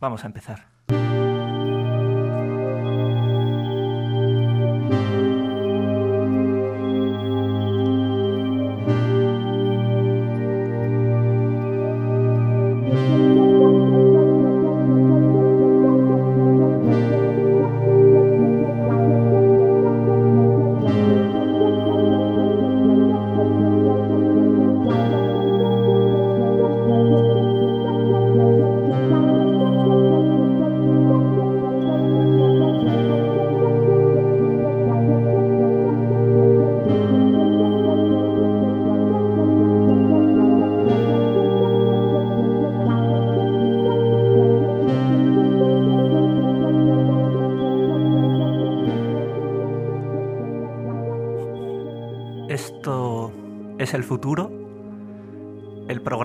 Vamos a empezar.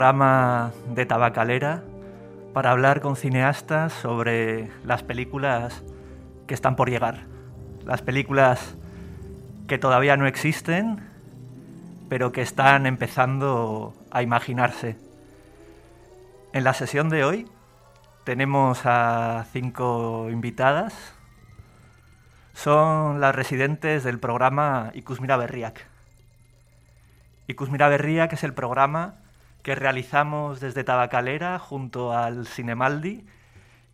De Tabacalera para hablar con cineastas sobre las películas que están por llegar, las películas que todavía no existen, pero que están empezando a imaginarse. En la sesión de hoy tenemos a cinco invitadas. Son las residentes del programa Ikusmira Berriak. Ikusmira Berriak es el programa que realizamos desde Tabacalera junto al Cinemaldi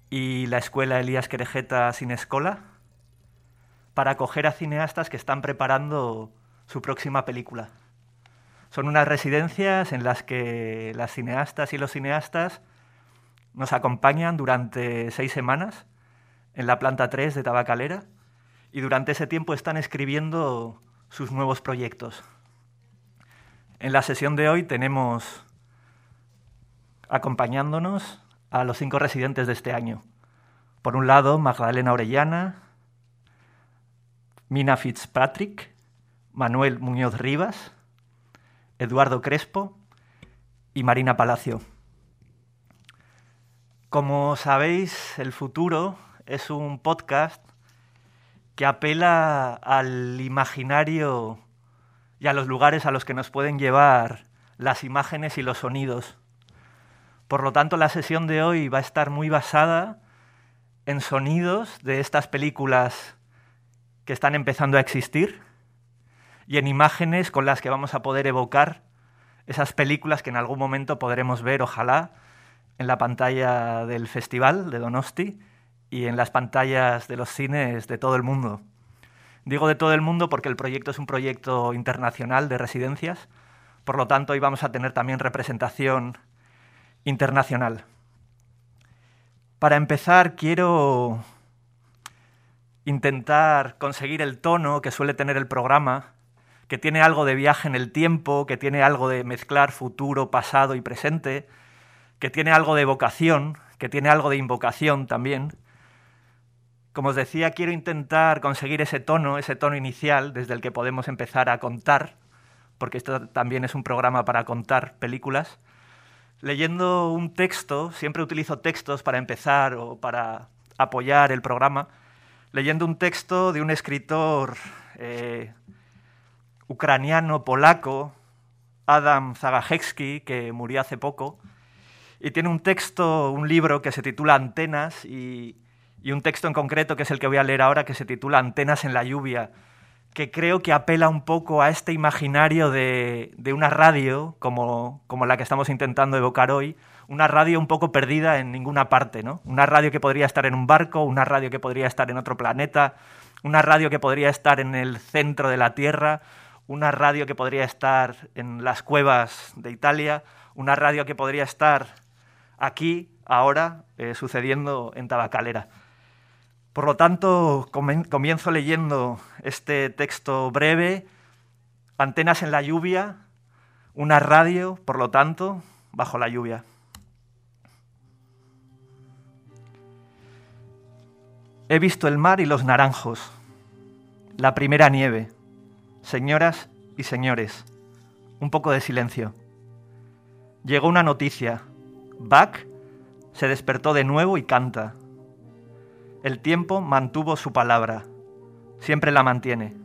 y la Escuela Elías Querejeta Sin Escola para acoger a cineastas que están preparando su próxima película. Son unas residencias en las que las cineastas y los cineastas nos acompañan durante seis semanas en la planta 3 de Tabacalera y durante ese tiempo están escribiendo sus nuevos proyectos. En la sesión de hoy tenemos acompañándonos a los cinco residentes de este año. Por un lado, Magdalena Orellana, Mina Fitzpatrick, Manuel Muñoz Rivas, Eduardo Crespo y Marina Palacio. Como sabéis, El Futuro es un podcast que apela al imaginario y a los lugares a los que nos pueden llevar las imágenes y los sonidos. Por lo tanto, la sesión de hoy va a estar muy basada en sonidos de estas películas que están empezando a existir y en imágenes con las que vamos a poder evocar esas películas que en algún momento podremos ver, ojalá, en la pantalla del festival de Donosti y en las pantallas de los cines de todo el mundo. Digo de todo el mundo porque el proyecto es un proyecto internacional de residencias, por lo tanto hoy vamos a tener también representación internacional. Para empezar, quiero intentar conseguir el tono que suele tener el programa, que tiene algo de viaje en el tiempo, que tiene algo de mezclar futuro, pasado y presente, que tiene algo de vocación, que tiene algo de invocación también. Como os decía, quiero intentar conseguir ese tono, ese tono inicial desde el que podemos empezar a contar, porque esto también es un programa para contar películas, leyendo un texto, siempre utilizo textos para empezar o para apoyar el programa, leyendo un texto de un escritor eh, ucraniano-polaco, Adam Zagajewski, que murió hace poco, y tiene un texto, un libro que se titula Antenas y, y un texto en concreto que es el que voy a leer ahora que se titula Antenas en la lluvia, que creo que apela un poco a este imaginario de, de una radio como, como, la que estamos intentando evocar hoy, una radio un poco perdida en ninguna parte, ¿no? Una radio que podría estar en un barco, una radio que podría estar en otro planeta, una radio que podría estar en el centro de la Tierra, una radio que podría estar en las cuevas de Italia, una radio que podría estar aquí, ahora, eh, sucediendo en Tabacalera. Por lo tanto, comienzo leyendo este texto breve, Antenas en la lluvia, una radio, por lo tanto, bajo la lluvia. He visto el mar y los naranjos, la primera nieve. Señoras y señores, un poco de silencio. Llegó una noticia. Bach se despertó de nuevo y canta. El tiempo mantuvo su palabra. Siempre la mantiene.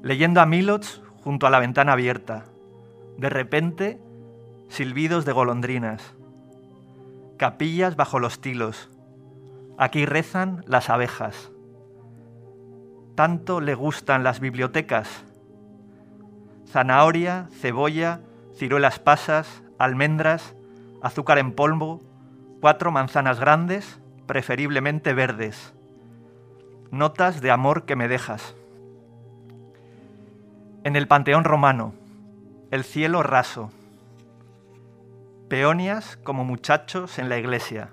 Leyendo a Milots junto a la ventana abierta. De repente, silbidos de golondrinas. capillas bajo los tilos. Aquí rezan las abejas. Tanto le gustan las bibliotecas. Zanahoria, cebolla, ciruelas pasas, almendras, azúcar en polvo, cuatro manzanas grandes, preferiblemente verdes. Notas de amor que me dejas. En el Panteón Romano, el cielo raso. Peonias como muchachos en la iglesia.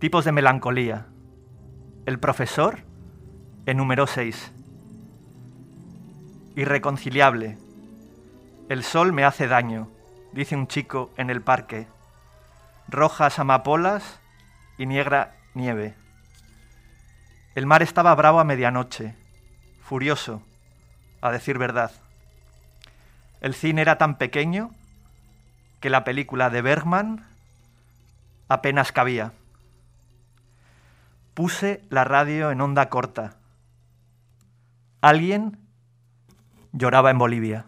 Tipos de melancolía. El profesor en número 6. Irreconciliable. El sol me hace daño, dice un chico en el parque. Rojas amapolas y negra nieve. El mar estaba bravo a medianoche, furioso, a decir verdad. El cine era tan pequeño que la película de Bergman apenas cabía. Puse la radio en onda corta. Alguien lloraba en Bolivia.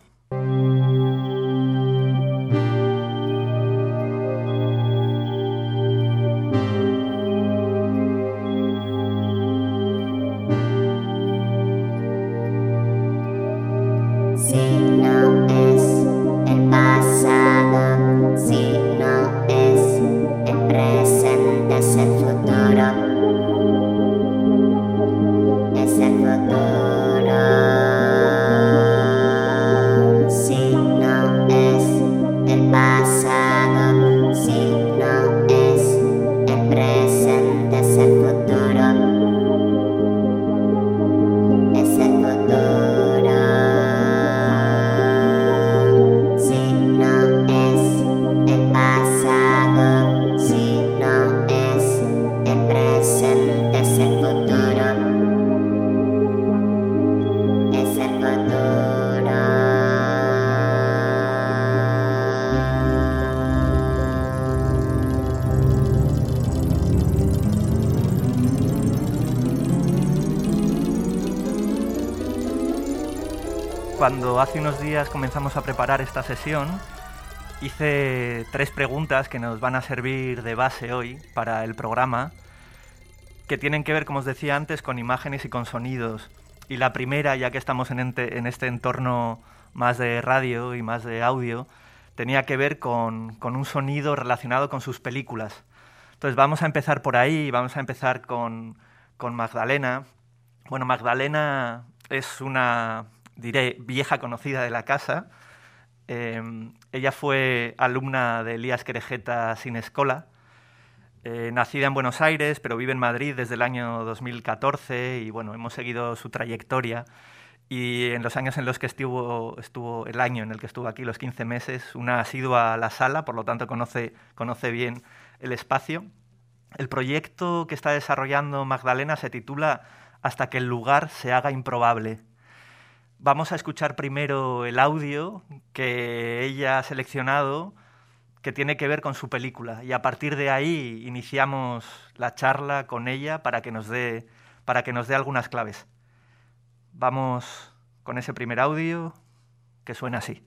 Hace unos días comenzamos a preparar esta sesión, hice tres preguntas que nos van a servir de base hoy para el programa, que tienen que ver, como os decía antes, con imágenes y con sonidos. Y la primera, ya que estamos en, este entorno más de radio y más de audio, tenía que ver con, un sonido relacionado con sus películas. Entonces vamos a empezar por ahí, vamos a empezar con, con Magdalena. Bueno, Magdalena es una diré, vieja conocida de la casa. Em, ella fue alumna de Elías Querejeta sin escola, eh, nacida en Buenos Aires, pero vive en Madrid desde el año 2014 y bueno, hemos seguido su trayectoria. Y en los años en los que estuvo, estuvo el año en el que estuvo aquí, los 15 meses, una ha sido a la sala, por lo tanto conoce bien el espacio. El proyecto que está desarrollando Magdalena se titula Hasta que el lugar se haga improbable Vamos a escuchar primero el audio que ella ha seleccionado que tiene que ver con su película y a partir de ahí iniciamos la charla con ella para que nos dé para que nos dé algunas claves. Vamos con ese primer audio que suena así.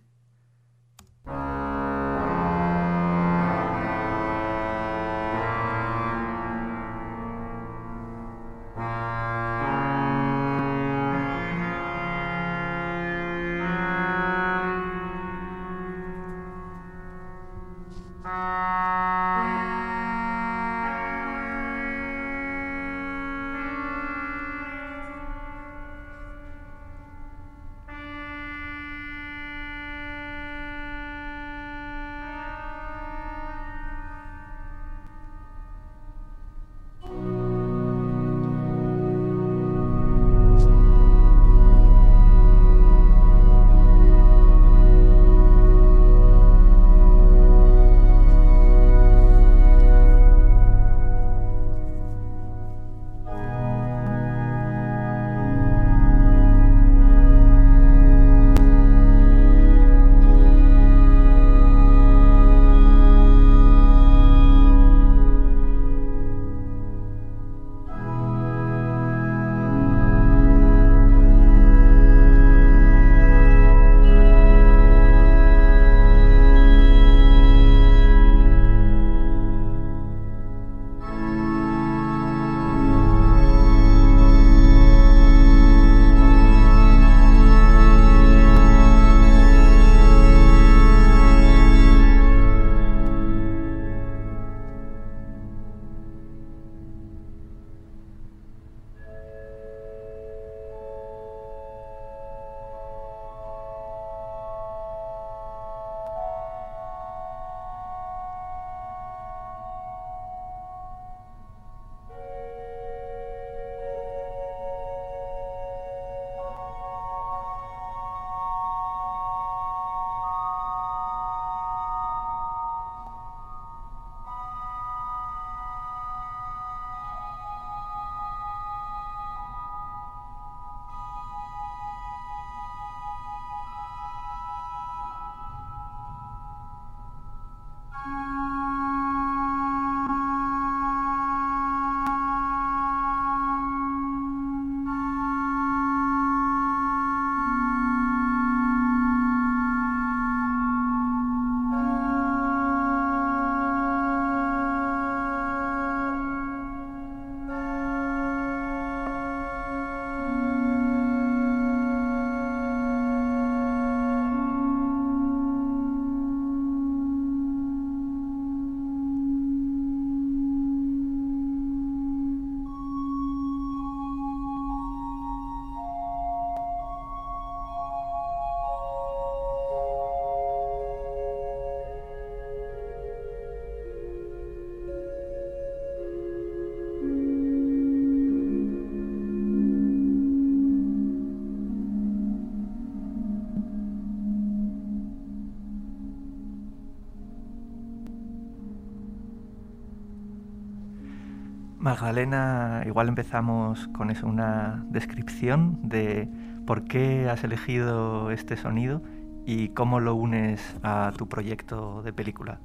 Magdalena, igual empezamos con eso, una descripción de por qué has elegido este sonido y cómo lo unes a tu proyecto de película.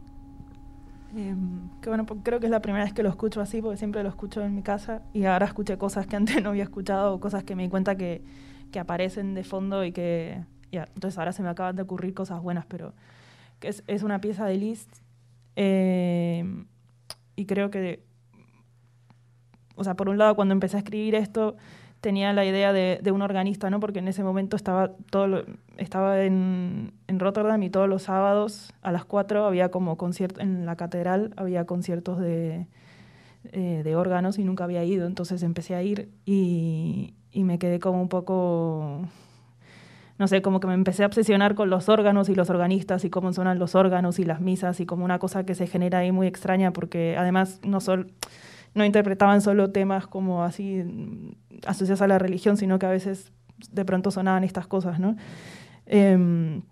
Em, que bueno, creo que es la primera vez que lo escucho así, porque siempre lo escucho en mi casa y ahora escuché cosas que antes no había escuchado o cosas que me di cuenta que, que aparecen de fondo y que, ya, entonces ahora se me acaban de ocurrir cosas buenas, pero es una pieza de Liszt em, y creo que o sea, por un lado, cuando empecé a escribir esto, tenía la idea de, un organista, ¿no? Porque en ese momento estaba todo estaba en, Rotterdam y todos los sábados a las 4 había como concierto en la catedral había conciertos de, eh, de órganos y nunca había ido, entonces empecé a ir y, y me quedé como un poco no sé, como que me empecé a obsesionar con los órganos y los organistas y cómo suenan los órganos y las misas y como una cosa que se genera ahí muy extraña porque además no solo no interpretaban solo temas como así asociados a la religión, sino que a veces de pronto sonaban estas cosas, ¿no? Em,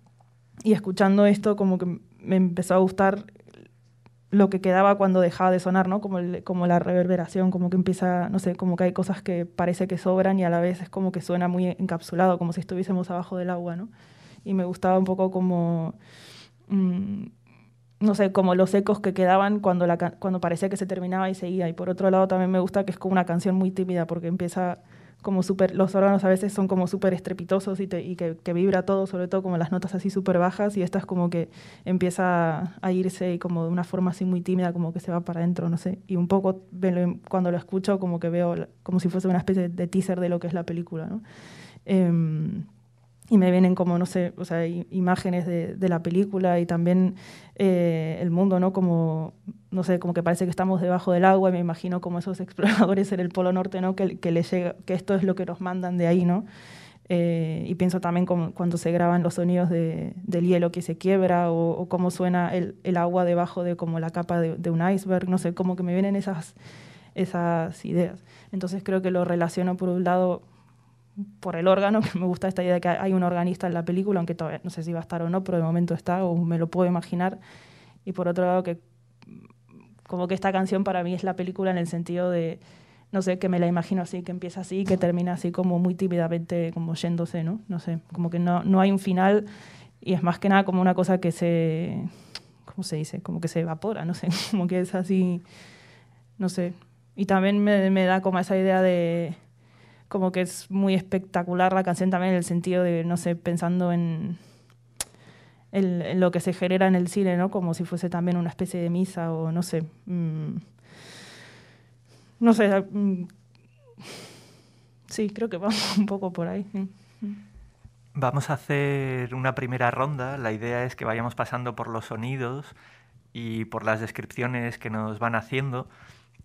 y escuchando esto como que me empezó a gustar lo que quedaba cuando dejaba de sonar, ¿no? Como, como la reverberación, como que empieza, no sé, como que hay cosas que parece que sobran y a la vez es como que suena muy encapsulado, como si estuviésemos abajo del agua, ¿no? Y me gustaba un poco como... Mm, no sé, como los ecos que quedaban cuando, cuando parecía que se terminaba y seguía. Y por otro lado también me gusta que es como una canción muy tímida porque empieza como súper, los órganos a veces son como súper estrepitosos y, que, vibra todo, sobre todo como las notas así súper bajas y esta es como que empieza a irse y como de una forma así muy tímida, como que se va para adentro, no sé. Y un poco cuando lo escucho como que veo como si fuese una especie de teaser de lo que es la película. Em, y me vienen como, no sé, o sea, imágenes de, de la película y también eh, el mundo, ¿no? Como, no sé, como que parece que estamos debajo del agua y me imagino como esos exploradores en el Polo Norte, ¿no? Que, que, les llega, que esto es lo que nos mandan de ahí, ¿no? Eh, y pienso también como cuando se graban los sonidos de, del hielo que se quiebra o, o cómo suena el, el, agua debajo de como la capa de, de, un iceberg, no sé, como que me vienen esas, esas ideas. Entonces creo que lo relaciono por un lado por el órgano, que me gusta esta idea de que hay un organista en la película, aunque todavía no sé si va a estar o no, pero de momento está, o me lo puedo imaginar. Y por otro lado, que como que esta canción para mí es la película en el sentido de, no sé, que me la imagino así, que empieza así, que termina así como muy tímidamente, como yéndose, ¿no? No sé, como que no, no hay un final y es más que nada como una cosa que se, ¿cómo se dice? Como que se evapora, no sé, como que es así, no sé. Y también me, me da como esa idea de como que es muy espectacular la canción también en el sentido de, no sé, pensando en, en, lo que se genera en el cine, ¿no? Como si fuese también una especie de misa o no sé. Mm, no sé. Mm, sí, creo que vamos un poco por ahí. Vamos a hacer una primera ronda. La idea es que vayamos pasando por los sonidos y por las descripciones que nos van haciendo.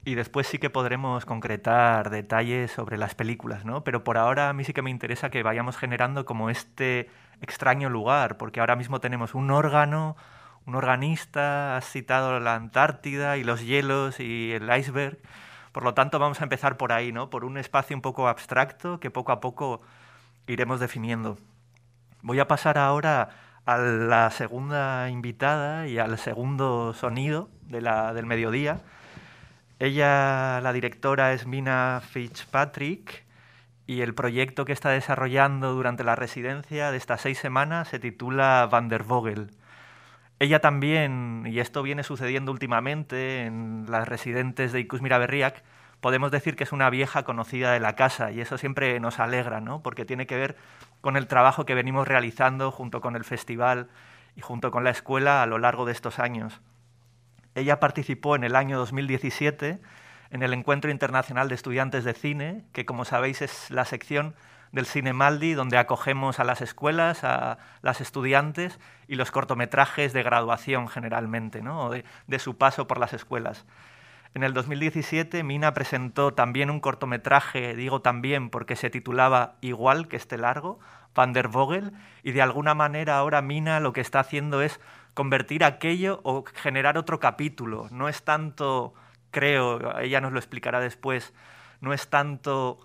Y después sí que podremos concretar detalles sobre las películas, ¿no? Pero por ahora a mí sí que me interesa que vayamos generando como este extraño lugar, porque ahora mismo tenemos un órgano, un organista, has citado la Antártida y los hielos y el iceberg. Por lo tanto, vamos a empezar por ahí, ¿no? Por un espacio un poco abstracto que poco a poco iremos definiendo. Voy a pasar ahora a la segunda invitada y al segundo sonido de la, del mediodía ella, la directora, es Mina Fitzpatrick y el proyecto que está desarrollando durante la residencia de estas seis semanas se titula Van der Vogel. Ella también, y esto viene sucediendo últimamente en las residentes de Ikusmira Berriak, podemos decir que es una vieja conocida de la casa y eso siempre nos alegra, ¿no? porque tiene que ver con el trabajo que venimos realizando junto con el festival y junto con la escuela a lo largo de estos años. Ella participó en el año 2017 en el Encuentro Internacional de Estudiantes de Cine, que como sabéis es la sección del Cine Maldi donde acogemos a las escuelas, a las estudiantes y los cortometrajes de graduación generalmente, ¿no? de, de su paso por las escuelas. En el 2017 Mina presentó también un cortometraje, digo también porque se titulaba igual que este largo, Van der Vogel, y de alguna manera ahora Mina lo que está haciendo es convertir aquello o generar otro capítulo. No es tanto, creo, ella nos lo explicará después, no es tanto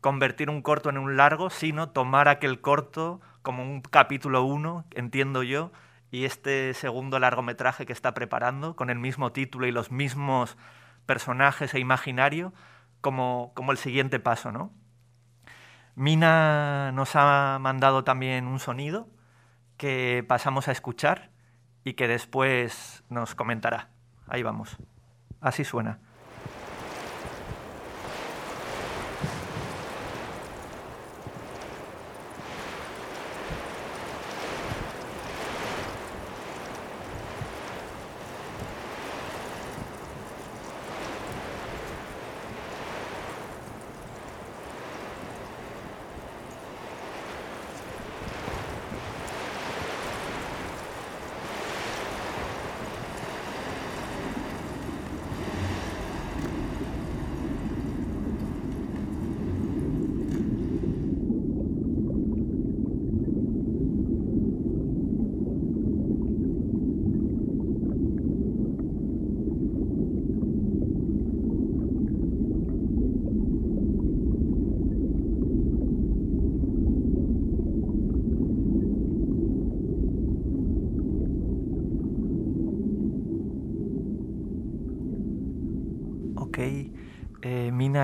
convertir un corto en un largo, sino tomar aquel corto como un capítulo uno, entiendo yo, y este segundo largometraje que está preparando, con el mismo título y los mismos personajes e imaginario como, como el siguiente paso, ¿no? Mina nos ha mandado también un sonido que pasamos a escuchar y que después nos comentará. Ahí vamos. Así suena.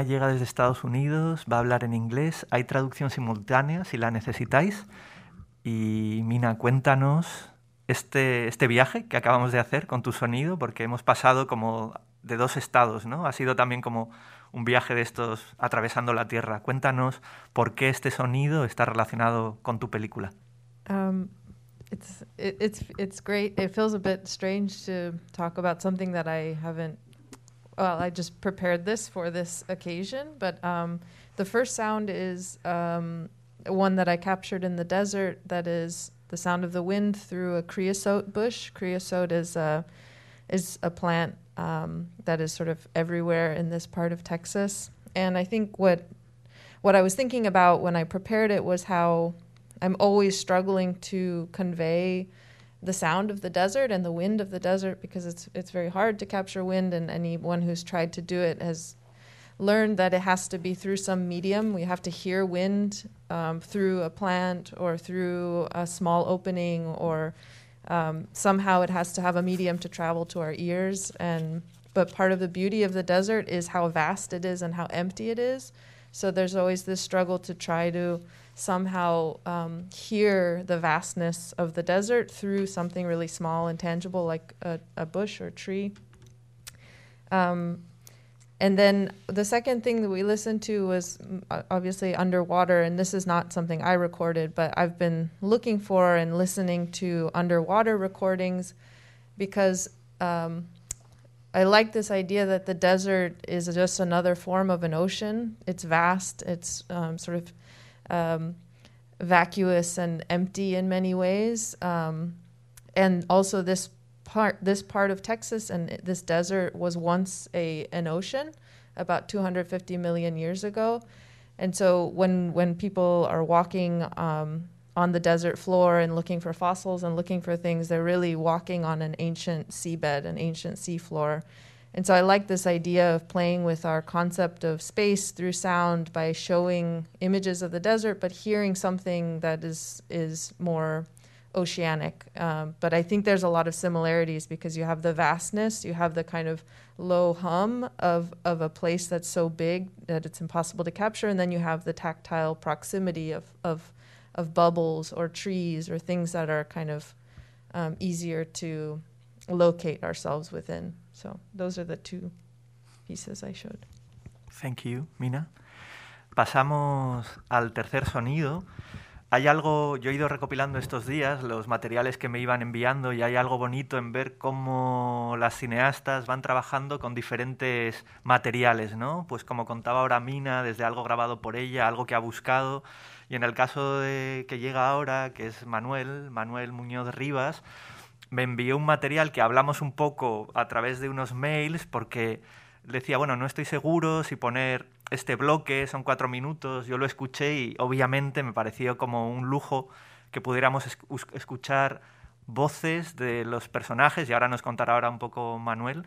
Llega desde Estados Unidos, va a hablar en inglés, hay traducción simultánea si la necesitáis. Y Mina, cuéntanos este, este viaje que acabamos de hacer con tu sonido, porque hemos pasado como de dos estados, ¿no? Ha sido también como un viaje de estos atravesando la Tierra. Cuéntanos por qué este sonido está relacionado con tu película. Um, it's, it's, it's great. It feels a bit strange to talk about something that I haven't well, I just prepared this for this occasion, but um, the first sound is um, one that I captured in the desert. That is the sound of the wind through a creosote bush. Creosote is a is a plant um, that is sort of everywhere in this part of Texas. And I think what what I was thinking about when I prepared it was how I'm always struggling to convey the sound of the desert and the wind of the desert because it's it's very hard to capture wind and anyone who's tried to do it has learned that it has to be through some medium. We have to hear wind um, through a plant or through a small opening or um, somehow it has to have a medium to travel to our ears. And but part of the beauty of the desert is how vast it is and how empty it is. So there's always this struggle to try to somehow um, hear the vastness of the desert through something really small and tangible like a, a bush or a tree. Um, and then the second thing that we listened to was mm, obviously underwater, and this is not something I recorded, but I've been looking for and listening to underwater recordings because um, I like this idea that the desert is just another form of an ocean. It's vast, it's um, sort of um, vacuous and empty in many ways. Um, and also this part this part of Texas and this desert was once a an ocean about 250 million years ago. And so when when people are walking um, on the desert floor and looking for fossils and looking for things, they're really walking on an ancient seabed, an ancient seafloor. And so I like this idea of playing with our concept of space through sound by showing images of the desert, but hearing something that is is more oceanic. Um, but I think there's a lot of similarities because you have the vastness, you have the kind of low hum of of a place that's so big that it's impossible to capture, and then you have the tactile proximity of of of bubbles or trees or things that are kind of um, easier to locate ourselves within. So those are the two pieces I showed. Thank you, Mina. Pasamos al tercer sonido. Hay algo, yo he ido recopilando estos días los materiales que me iban enviando y hay algo bonito en ver cómo las cineastas van trabajando con diferentes materiales, ¿no? Pues como contaba ahora Mina, desde algo grabado por ella, algo que ha buscado. Y en el caso de que llega ahora, que es Manuel, Manuel Muñoz Rivas, me envió un material que hablamos un poco a través de unos mails porque decía, bueno, no estoy seguro si poner este bloque, son cuatro minutos, yo lo escuché y obviamente me pareció como un lujo que pudiéramos escuchar voces de los personajes, y ahora nos contará ahora un poco Manuel,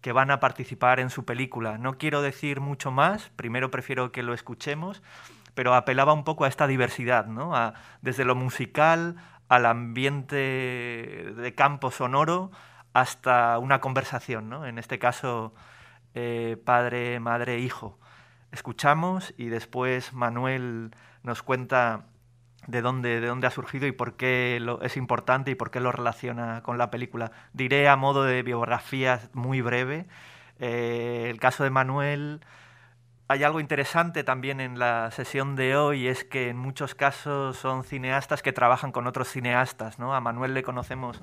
que van a participar en su película. No quiero decir mucho más, primero prefiero que lo escuchemos, pero apelaba un poco a esta diversidad, ¿no? desde lo musical al ambiente de campo sonoro hasta una conversación, ¿no? En este caso eh, padre, madre, hijo. Escuchamos y después Manuel nos cuenta de dónde, de dónde ha surgido y por qué lo, es importante y por qué lo relaciona con la película. Diré a modo de biografía muy breve. Eh, el caso de Manuel, hay algo interesante también en la sesión de hoy, es que en muchos casos son cineastas que trabajan con otros cineastas. ¿no? A Manuel le conocemos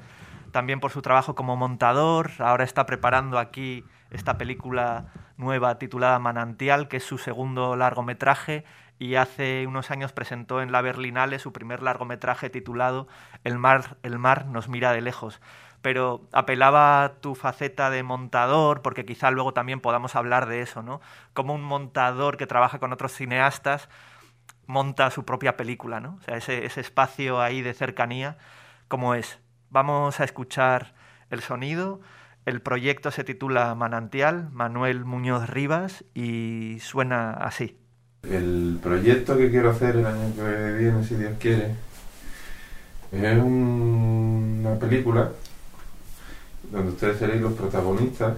también por su trabajo como montador, ahora está preparando aquí esta película nueva titulada Manantial, que es su segundo largometraje, y hace unos años presentó en la Berlinale su primer largometraje titulado El mar, el mar nos mira de lejos. Pero apelaba a tu faceta de montador, porque quizá luego también podamos hablar de eso, ¿no? Como un montador que trabaja con otros cineastas monta su propia película, ¿no? O sea, ese, ese espacio ahí de cercanía, como es. Vamos a escuchar el sonido. El proyecto se titula Manantial, Manuel Muñoz Rivas, y suena así. El proyecto que quiero hacer el año que viene, si Dios quiere, es una película donde ustedes seréis los protagonistas.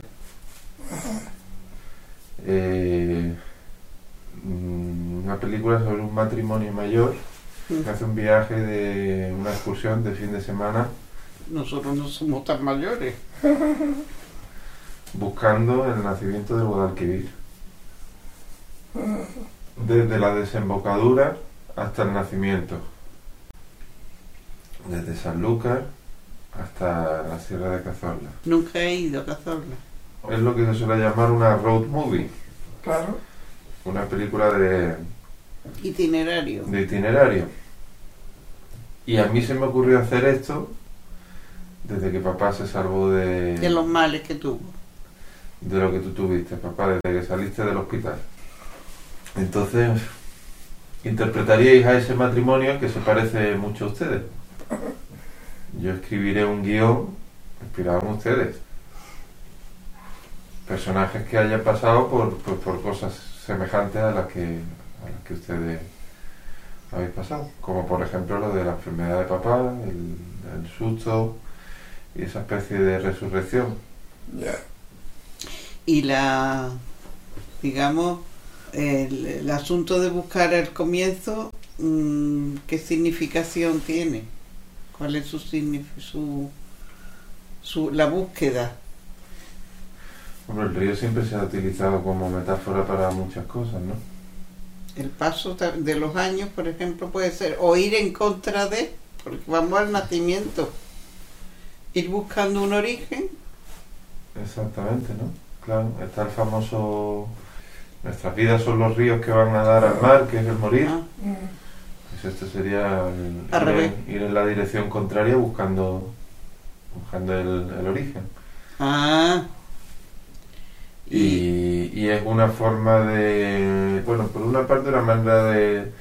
Eh, una película sobre un matrimonio mayor que hace un viaje de una excursión de fin de semana nosotros no somos tan mayores. Buscando el nacimiento del Guadalquivir. Desde la desembocadura hasta el nacimiento. Desde San Lucas hasta la Sierra de Cazorla. Nunca he ido a Cazorla. Es lo que se suele llamar una road movie. Claro. Una película de... Itinerario. De itinerario. Y a mí se me ocurrió hacer esto desde que papá se salvó de... De los males que tuvo. De lo que tú tuviste, papá, desde que saliste del hospital. Entonces, interpretaríais a ese matrimonio que se parece mucho a ustedes. Yo escribiré un guion inspirado en ustedes. Personajes que hayan pasado por, por, cosas semejantes a las, que, a las que ustedes habéis pasado. Como por ejemplo lo de la enfermedad de papá, el, el susto, y esa especie de resurrección. Ya. Y la, digamos, el, asunto de buscar el comienzo, mm, ¿qué significación tiene? ¿Cuál es su, su, su la búsqueda? Hombre, el río siempre se ha utilizado como metáfora para muchas cosas, ¿no? El paso de los años, por ejemplo, puede ser o ir en contra de, porque vamos al nacimiento ir buscando un origen. Exactamente, ¿no? Claro, está el famoso nuestras vidas son los ríos que van a dar al mar, que es el morir. Ah. Pues esto sería ir, en la dirección contraria buscando buscando el, origen. Ah. Y, y, es una forma de, bueno, por una parte una manera de,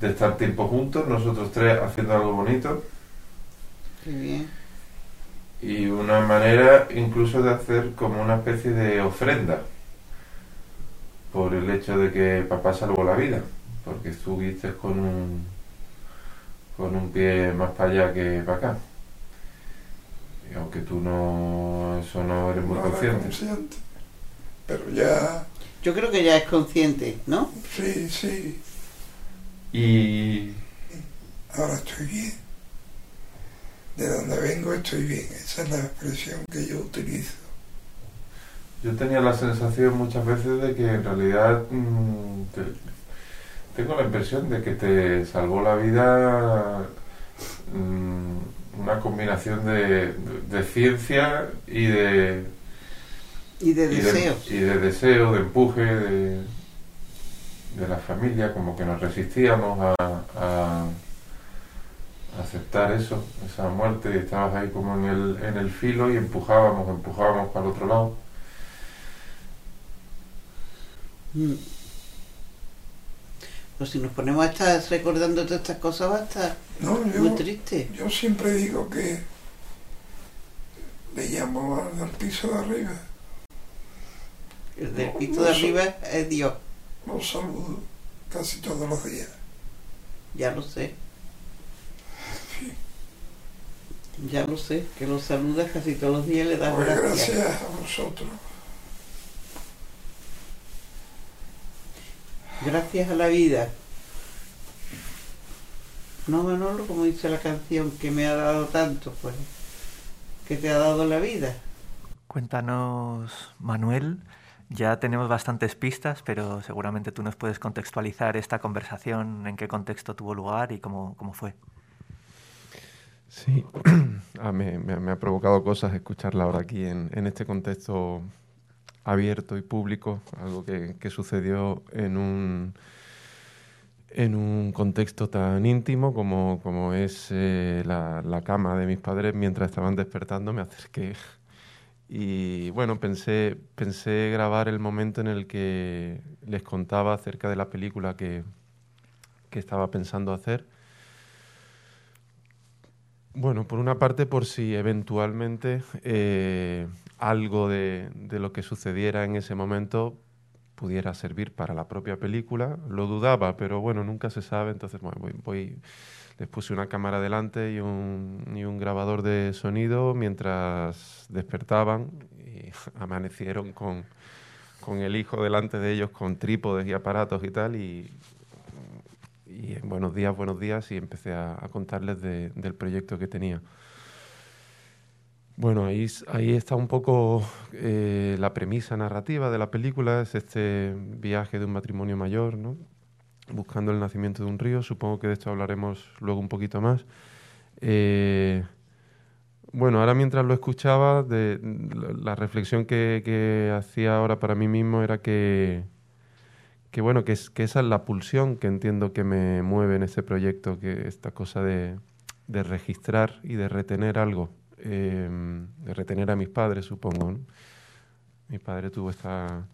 de estar tiempo juntos, nosotros tres haciendo algo bonito. Qué bien y una manera incluso de hacer como una especie de ofrenda por el hecho de que papá salvó la vida, porque estuviste con un, con un pie más para allá que para acá. Y aunque tú no, eso no eres muy consciente. consciente. Pero ya... Yo creo que ya es consciente, ¿no? Sí, sí. Y... Ahora estoy bien. de donde vengo estoy bien. Esa es la expresión que yo utilizo. Yo tenía la sensación muchas veces de que en realidad mm, te- tengo la impresión de que te salvó la vida mm, una combinación de, de ciencia y de, Y de y de- deseos. y de deseo, de empuje de, la familia, como que nos resistíamos a, a aceptar eso, esa muerte, estabas ahí como en el, en el filo y empujábamos, empujábamos para el otro lado. Mm. Pues si nos ponemos a estar recordando todas estas cosas va a estar No, muy yo, triste. yo siempre digo que le llamo al del piso de arriba, El del piso de arriba es Dios, lo saludo casi todos los días. ya lo sé. Ya lo sé, que lo saludas casi todos los días y le das Pues gracias. gracias a vosotros. Gracias a la vida. No, Manolo, como dice la canción, que me ha dado tanto, pues, que te ha dado la vida. Cuéntanos, Manuel. Ya tenemos bastantes pistas, pero seguramente tú nos puedes contextualizar esta conversación, en qué contexto tuvo lugar y cómo, cómo fue. Sí, Ah, me, me- me ha provocado cosas escucharla ahora aquí en, en este contexto abierto y público, algo que, sucedió en un, en un contexto tan íntimo como, como es eh, la, la cama de mis padres mientras estaban despertando, me acerqué y bueno, pensé, pensé grabar el momento en el que les contaba acerca de la película que, que estaba pensando hacer. Bueno, por una parte, por si eventualmente eh, algo de, lo que sucediera en ese momento pudiera servir para la propia película. Lo dudaba, pero bueno, nunca se sabe. Entonces, bueno, voy, les puse una cámara delante y un, y un grabador de sonido mientras despertaban y amanecieron con, con el hijo delante de ellos con trípodes y aparatos y tal. Y, y en buenos días, buenos días, y empecé a, contarles de- del proyecto que tenía. Bueno, ahí, ahí está un poco eh, la premisa narrativa de la película, es este viaje de un matrimonio mayor, ¿no? buscando el nacimiento de un río, supongo que de esto hablaremos luego un poquito más. Eh, bueno, ahora mientras lo escuchaba, de, la, reflexión que hacía ahora para mí mismo era que, que bueno, que, es, que esa es la pulsión que entiendo que me mueve en este proyecto, que esta cosa de, de registrar y de retener algo, eh, de retener a mis padres, supongo. ¿no? Mi padre tuvo esta,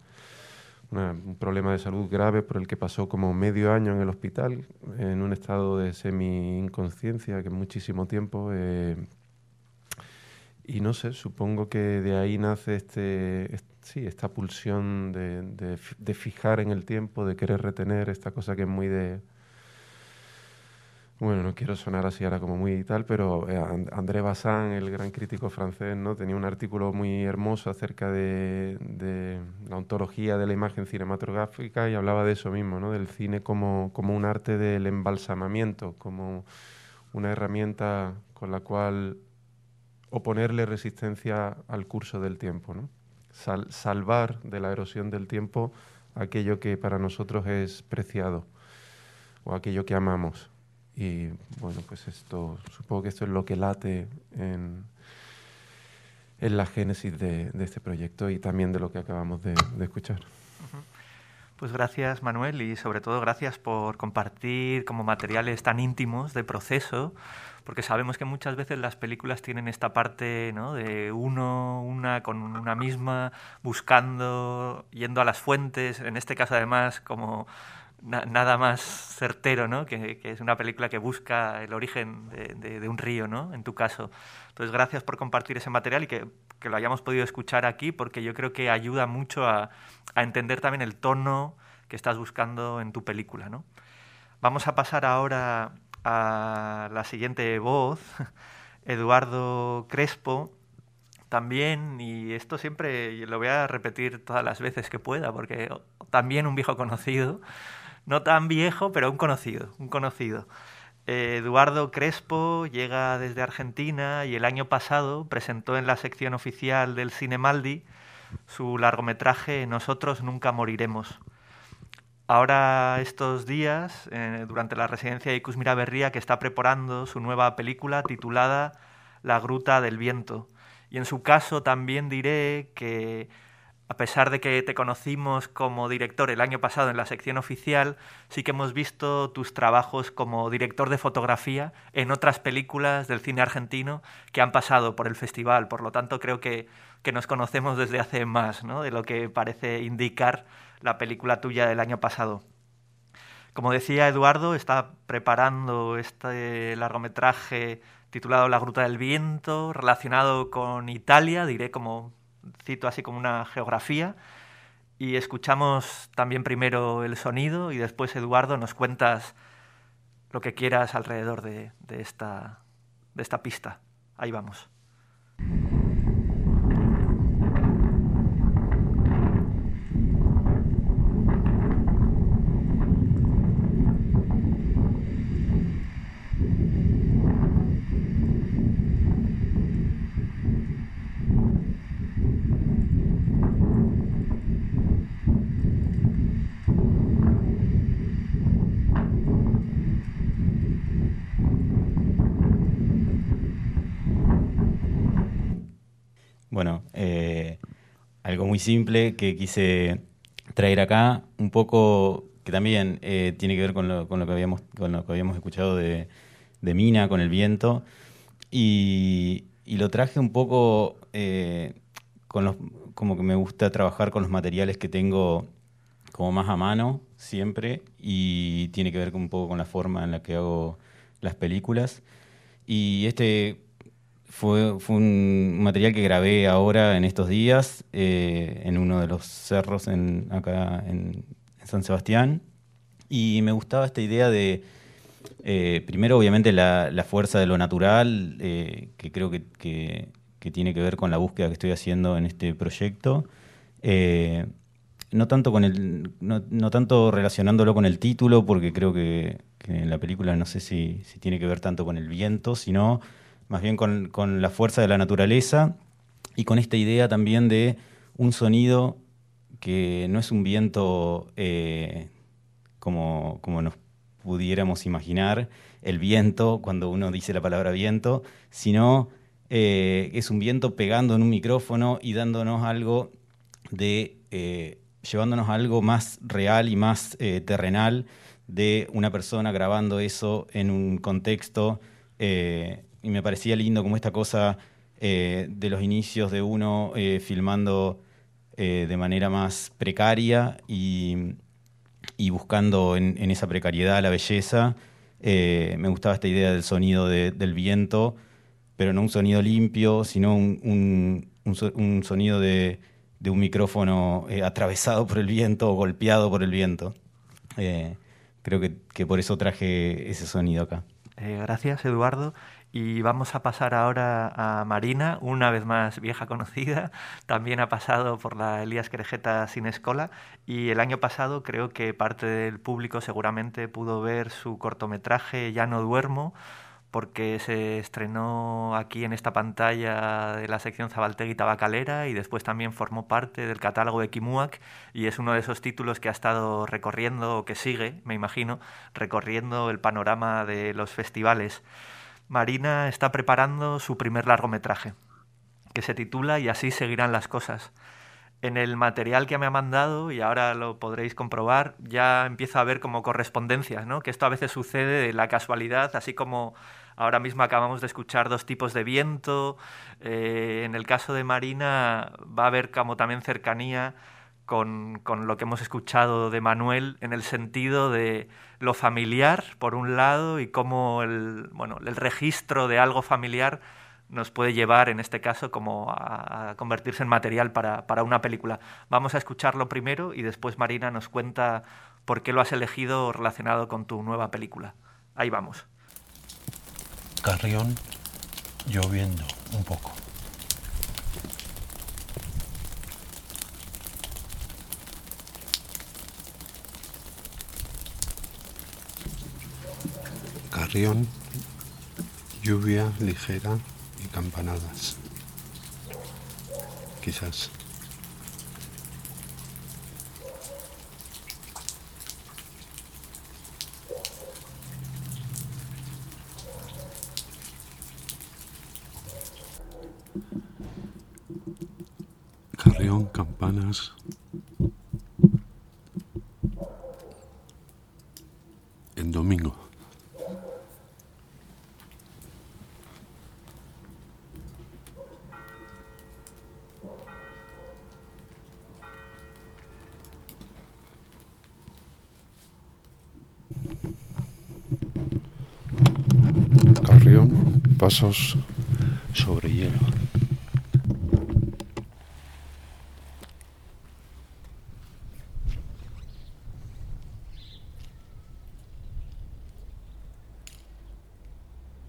una- un problema de salud grave por el que pasó como medio año en el hospital, en un estado de semi-inconsciencia, que muchísimo tiempo. eh, y no sé, supongo que de ahí nace este, est- sí, esta pulsión de, de fi- de fijar en el tiempo, de querer retener, esta cosa que es muy de... Bueno, no quiero sonar así ahora como muy tal, pero eh, And- André Bazin, el gran crítico francés, ¿no? tenía un artículo muy hermoso acerca de, de la ontología de la imagen cinematográfica y hablaba de eso mismo, ¿no? del cine como, como un arte del embalsamamiento, como una herramienta con la cual oponerle resistencia al curso del tiempo, ¿no? Sal- salvar de la erosión del tiempo aquello que para nosotros es preciado o aquello que amamos. Y bueno, pues esto, supongo que esto es lo que late en, en la génesis de, este proyecto y también de lo que acabamos de escuchar. Pues gracias, Manuel, y sobre todo gracias por compartir como materiales tan íntimos de proceso, porque sabemos que muchas veces las películas tienen esta parte ¿no? de uno, una con una misma, buscando, yendo a las fuentes, en este caso además como na- nada más certero, ¿no? que, que es una película que busca el origen de, de- de un río, ¿no? en tu caso. Entonces, gracias por compartir ese material y que, que lo hayamos podido escuchar aquí, porque yo creo que ayuda mucho a, entender también el tono que estás buscando en tu película. ¿no? Vamos a pasar ahora a la siguiente voz, Eduardo Crespo, también, y esto siempre lo voy a repetir todas las veces que pueda, porque también un viejo conocido, no tan viejo, pero un conocido, un conocido. Eh, Eduardo Crespo llega desde Argentina y el año pasado presentó en la sección oficial del Cinemaldi su largometraje Nosotros nunca moriremos. Ahora estos días, durante la residencia de Icus Miraberría, que está preparando su nueva película titulada La Gruta del Viento. Y en su caso también diré que a pesar de que te conocimos como director el año pasado en la sección oficial, sí que hemos visto tus trabajos como director de fotografía en otras películas del cine argentino que han pasado por el festival. Por lo tanto, creo que, que nos conocemos desde hace más ¿no? de lo que parece indicar la película tuya del año pasado. Como decía Eduardo, está preparando este largometraje titulado La Gruta del Viento, relacionado con Italia, diré como cito así como una geografía. Y escuchamos también primero el sonido y después, Eduardo, nos cuentas lo que quieras alrededor de, de esta, de esta pista. Ahí vamos. Bueno, eh, algo muy simple que quise traer acá, un poco que también eh, tiene que ver con lo, con lo que habíamos con lo que habíamos escuchado de, de Mina con el viento. Y, y lo traje un poco eh, con los como que me gusta trabajar con los materiales que tengo como más a mano siempre y tiene que ver un poco con la forma en la que hago las películas. Y este fue, un material que grabé ahora en estos días eh, en uno de los cerros en, acá en, San Sebastián. Y me gustaba esta idea de, eh, primero obviamente la, fuerza de lo natural, eh, que creo que, tiene que ver con la búsqueda que estoy haciendo en este proyecto. No tanto, con el, no, tanto relacionándolo con el título, porque creo que, en la película no sé si tiene que ver tanto con el viento, sino más bien con, con, la fuerza de la naturaleza y con esta idea también de un sonido que no es un viento eh, como, como nos pudiéramos imaginar, el viento, cuando uno dice la palabra viento, sino eh, es un viento pegando en un micrófono y dándonos algo de, eh, llevándonos algo más real y más eh, terrenal de una persona grabando eso en un contexto y me parecía lindo como esta cosa eh, de los inicios de uno eh, filmando eh, de manera más precaria y, buscando en, esa precariedad la belleza. me gustaba esta idea del sonido de, del viento, pero no un sonido limpio, sino un, sonido de, un micrófono atravesado por el viento o golpeado por el viento. creo que, por eso traje ese sonido acá. gracias, Eduardo. Y vamos a pasar ahora a Marina, una vez más vieja conocida. También ha pasado por la Elías Querejeta Sin Escola y el año pasado creo que parte del público seguramente pudo ver su cortometraje Ya no duermo porque se estrenó aquí en esta pantalla de la sección Zabaltegui Tabacalera y después también formó parte del catálogo de Kimuac y es uno de esos títulos que ha estado recorriendo, o que sigue, me imagino, recorriendo el panorama de los festivales. Marina está preparando su primer largometraje, que se titula Y así seguirán las cosas. En el material que me ha mandado, y ahora lo podréis comprobar, ya empieza a ver como correspondencias, ¿no? que esto a veces sucede de la casualidad, así como ahora mismo acabamos de escuchar dos tipos de viento. Eh, en el caso de Marina va a haber como también cercanía con, con, lo que hemos escuchado de Manuel en el sentido de lo familiar, por un lado, y cómo el, bueno, el registro de algo familiar nos puede llevar, en este caso, como a, convertirse en material para, para, una película. Vamos a escucharlo primero y después Marina nos cuenta por qué lo has elegido relacionado con tu nueva película. Ahí vamos. Carrión lloviendo un poco. Carrión, lluvia ligera y campanadas. Quizás. Carrión, campanas. En domingo. Carrión, pasos sobre hielo.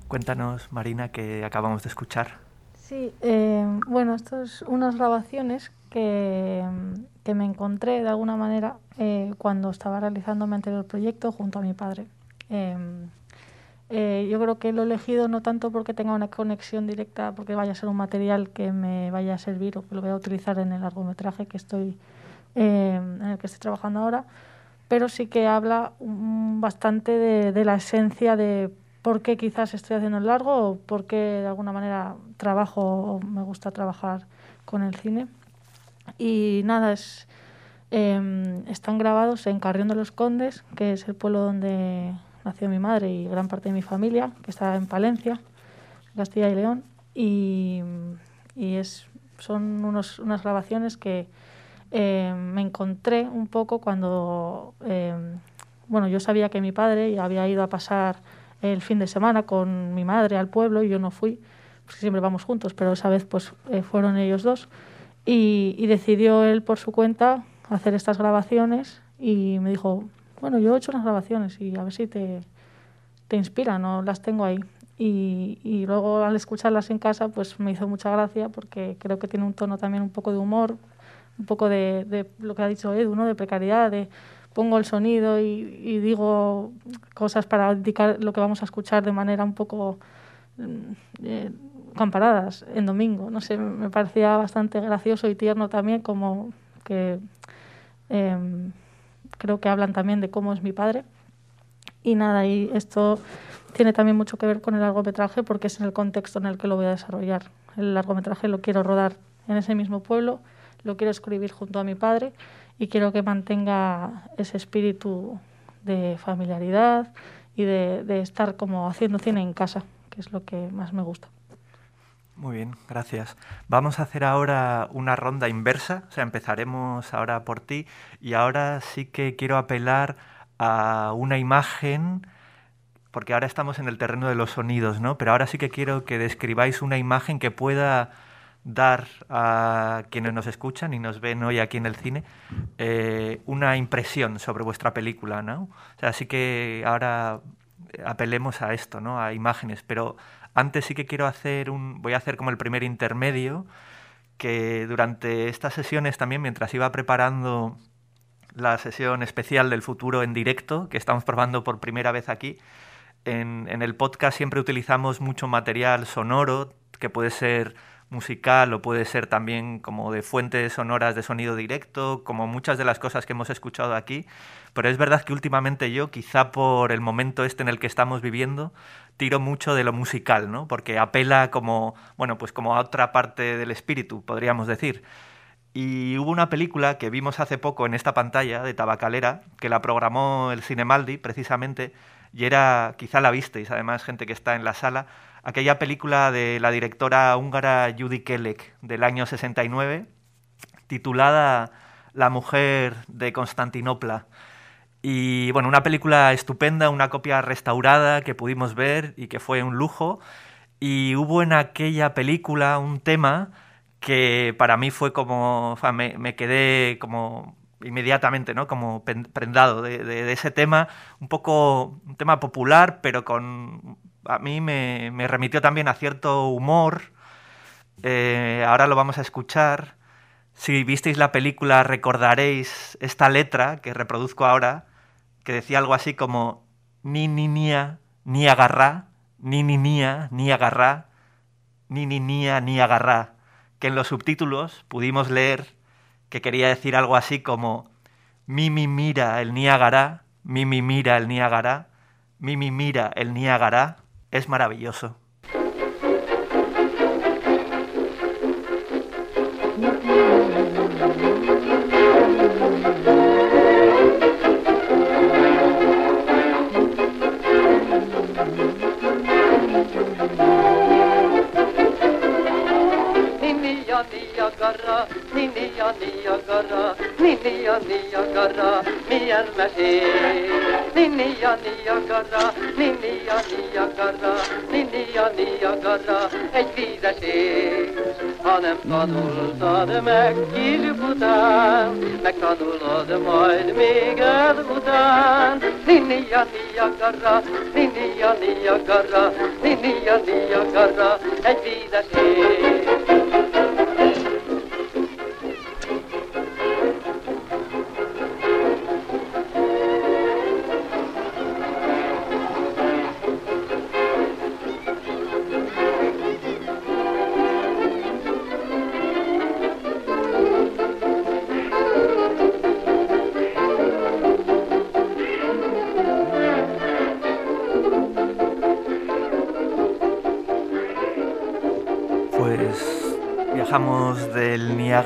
Cuéntanos, Marina, que acabamos de escuchar. Sí, eh, bueno, estas son unas grabaciones que, que me encontré de alguna manera eh, cuando estaba realizando mi anterior proyecto junto a mi padre. Eh, eh, yo creo que lo he elegido no tanto porque tenga una conexión directa, porque vaya a ser un material que me vaya a servir o que lo voy a utilizar en el largometraje que estoy, eh, en el que estoy trabajando ahora, pero sí que habla mm, bastante de, de la esencia de por qué quizás estoy haciendo el largo o por qué de alguna manera trabajo o me gusta trabajar con el cine. Y nada, es, eh, están grabados en Carrión de los Condes, que es el pueblo donde nació mi madre y gran parte de mi familia, que está en Palencia, Castilla y León. Y, y es, son unos, unas grabaciones que eh, me encontré un poco cuando, eh, bueno, yo sabía que mi padre había ido a pasar el fin de semana con mi madre al pueblo y yo no fui, porque siempre vamos juntos, pero esa vez pues eh, fueron ellos dos y, y, decidió él por su cuenta hacer estas grabaciones y me dijo, bueno, yo he hecho unas grabaciones y a ver si te, te inspiran o las tengo ahí. Y, y, luego al escucharlas en casa pues me hizo mucha gracia porque creo que tiene un tono también un poco de humor, un poco de, de lo que ha dicho Edu, ¿no? de precariedad, de pongo el sonido y, y, digo cosas para indicar lo que vamos a escuchar de manera un poco eh, camparadas en domingo. No sé, me parecía bastante gracioso y tierno también, como que eh, creo que hablan también de cómo es mi padre. Y nada, y esto tiene también mucho que ver con el largometraje porque es en el contexto en el que lo voy a desarrollar. El largometraje lo quiero rodar en ese mismo pueblo, lo quiero escribir junto a mi padre y quiero que mantenga ese espíritu de familiaridad y de, de, estar como haciendo cine en casa, que es lo que más me gusta. Muy bien, gracias. Vamos a hacer ahora una ronda inversa, o sea, empezaremos ahora por ti y ahora sí que quiero apelar a una imagen, porque ahora estamos en el terreno de los sonidos, ¿no? Pero ahora sí que quiero que describáis una imagen que pueda dar a quienes nos escuchan y nos ven hoy aquí en el cine eh, una impresión sobre vuestra película, ¿no? O sea, así que ahora apelemos a esto, ¿no? A imágenes, pero antes sí que quiero hacer un, voy a hacer como el primer intermedio, que durante estas sesiones también, mientras iba preparando la sesión especial del futuro en directo, que estamos probando por primera vez aquí, en, en el podcast siempre utilizamos mucho material sonoro, que puede ser musical o puede ser también como de fuentes sonoras de sonido directo, como muchas de las cosas que hemos escuchado aquí. Pero es verdad que últimamente yo, quizá por el momento este en el que estamos viviendo, tiro mucho de lo musical, ¿no? Porque apela como, bueno, pues como a otra parte del espíritu, podríamos decir. Y hubo una película que vimos hace poco en esta pantalla de Tabacalera, que la programó el Cinemaldi precisamente, y era, quizá la visteis, además gente que está en la sala, aquella película de la directora húngara Judy Kelek del año 69, titulada La mujer de Constantinopla. Y bueno, una película estupenda, una copia restaurada que pudimos ver y que fue un lujo. Y hubo en aquella película un tema que para mí fue como, me, quedé como inmediatamente, ¿no? Como prendado de, ese tema, un poco un tema popular, pero con a mí me, me remitió también a cierto humor. Eh, ahora lo vamos a escuchar. Si visteis la película recordaréis esta letra que reproduzco ahora, que decía algo así como ni ni nia, ni agarrá, ni ni nia, ni agarrá, ni ni nia, ni agarrá, que en los subtítulos pudimos leer que quería decir algo así como mi mi mira el Niágara, mi mi mira el Niágara, mi mi mira el Niágara, es maravilloso. Nini a Niagara, Nini a Niagara, milyen mesél. Nini a Niagara, Nini a Niagara, Nini a Niagara, egy vízes ég. Ha nem tanultad meg kisük után, megtanulod majd még ezután. Nini a Niagara, Nini a Niagara, Nini a Niagara, egy vízes ég.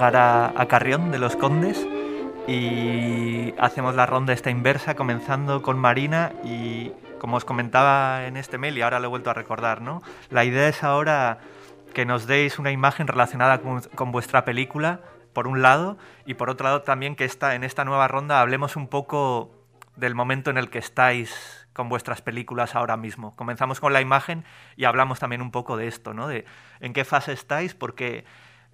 Niágara a Carrión de los Condes y hacemos la ronda esta inversa comenzando con Marina y como os comentaba en este mail y ahora lo he vuelto a recordar, ¿no? La idea es ahora que nos deis una imagen relacionada con, con vuestra película, por un lado, y por otro lado también que esta, en esta nueva ronda hablemos un poco del momento en el que estáis con vuestras películas ahora mismo. Comenzamos con la imagen y hablamos también un poco de esto, ¿no? De en qué fase estáis, porque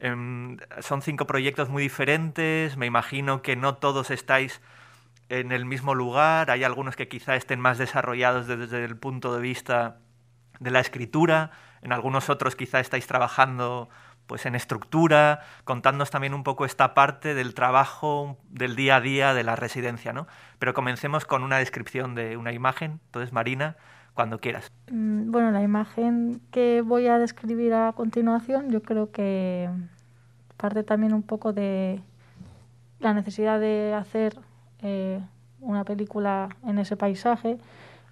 em, son cinco proyectos muy diferentes, me imagino que no todos estáis en el mismo lugar, hay algunos que quizá estén más desarrollados desde el punto de vista de la escritura, en algunos otros quizá estáis trabajando pues en estructura, contándonos también un poco esta parte del trabajo del día a día de la residencia, ¿no? Pero comencemos con una descripción de una imagen. Entonces, Marina, cuando quieras. Mm, Bueno, la imagen que voy a describir a continuación, yo creo que parte también un poco de la necesidad de hacer eh, una película en ese paisaje,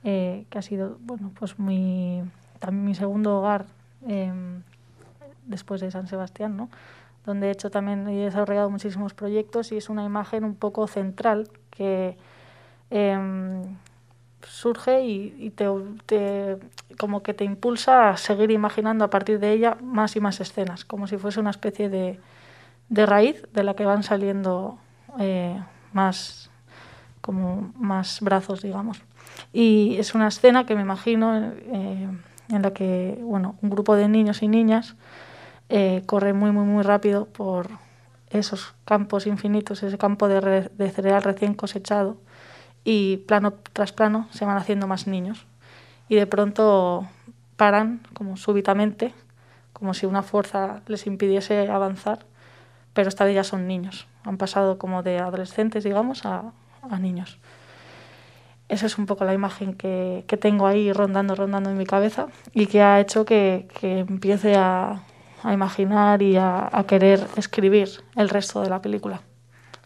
eh, que ha sido, bueno, pues mi, también mi segundo hogar eh, después de San Sebastián, ¿no? donde he hecho también he desarrollado muchísimos proyectos y es una imagen un poco central que em, surge y, y te, te- como que te impulsa a seguir imaginando a partir de ella más y más escenas, como si fuese una especie de, de raíz de la que van saliendo eh, más como más brazos, digamos. Y es una escena que me imagino eh, en la que bueno, un grupo de niños y niñas eh, corre muy, muy, muy rápido por esos campos infinitos, ese campo de, de cereal recién cosechado, y plano tras plano se van haciendo más niños. Y de pronto paran, como súbitamente, como si una fuerza les impidiese avanzar, pero esta vez ya son niños. Han pasado como de adolescentes, digamos, a, a niños. Esa es un poco la imagen que, que tengo ahí rondando, rondando en mi cabeza y que ha hecho que, que empiece a, a imaginar y a, a querer escribir el resto de la película.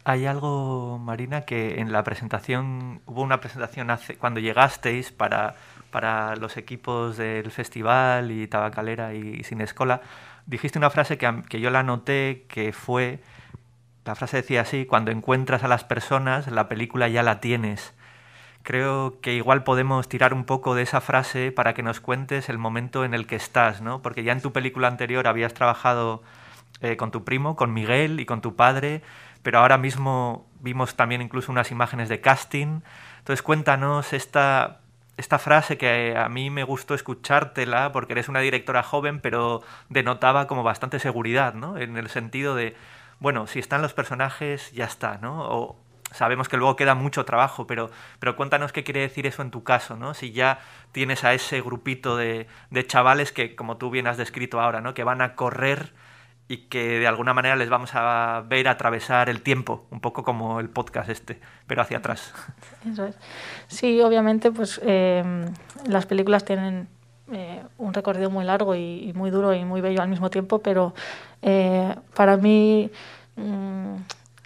Hay algo, Marina, que en la presentación, hubo una presentación cuando llegasteis para, para los equipos del festival y Tabacalera y Sin Escola, dijiste una frase que, que yo la noté que fue, la frase decía así, cuando encuentras a las personas, la película ya la tienes. Creo que igual podemos tirar un poco de esa frase para que nos cuentes el momento en el que estás, ¿no? Porque ya en tu película anterior habías trabajado eh, con tu primo, con Miguel y con tu padre, pero ahora mismo vimos también incluso unas imágenes de casting. Entonces cuéntanos esta, esta frase que a mí me gustó escuchártela porque eres una directora joven, pero denotaba como bastante seguridad, ¿no? En el sentido de, bueno, si están los personajes, ya está, ¿no? O sabemos que luego queda mucho trabajo, pero, pero cuéntanos qué quiere decir eso en tu caso, ¿no? Si ya tienes a ese grupito de, de chavales que, como tú bien has descrito ahora, ¿no? Que van a correr y que de alguna manera les vamos a ver atravesar el tiempo, un poco como el podcast este, pero hacia atrás. Sí, obviamente, pues eh, las películas tienen eh, un recorrido muy largo y, muy duro y muy bello al mismo tiempo, pero eh, para mí mm,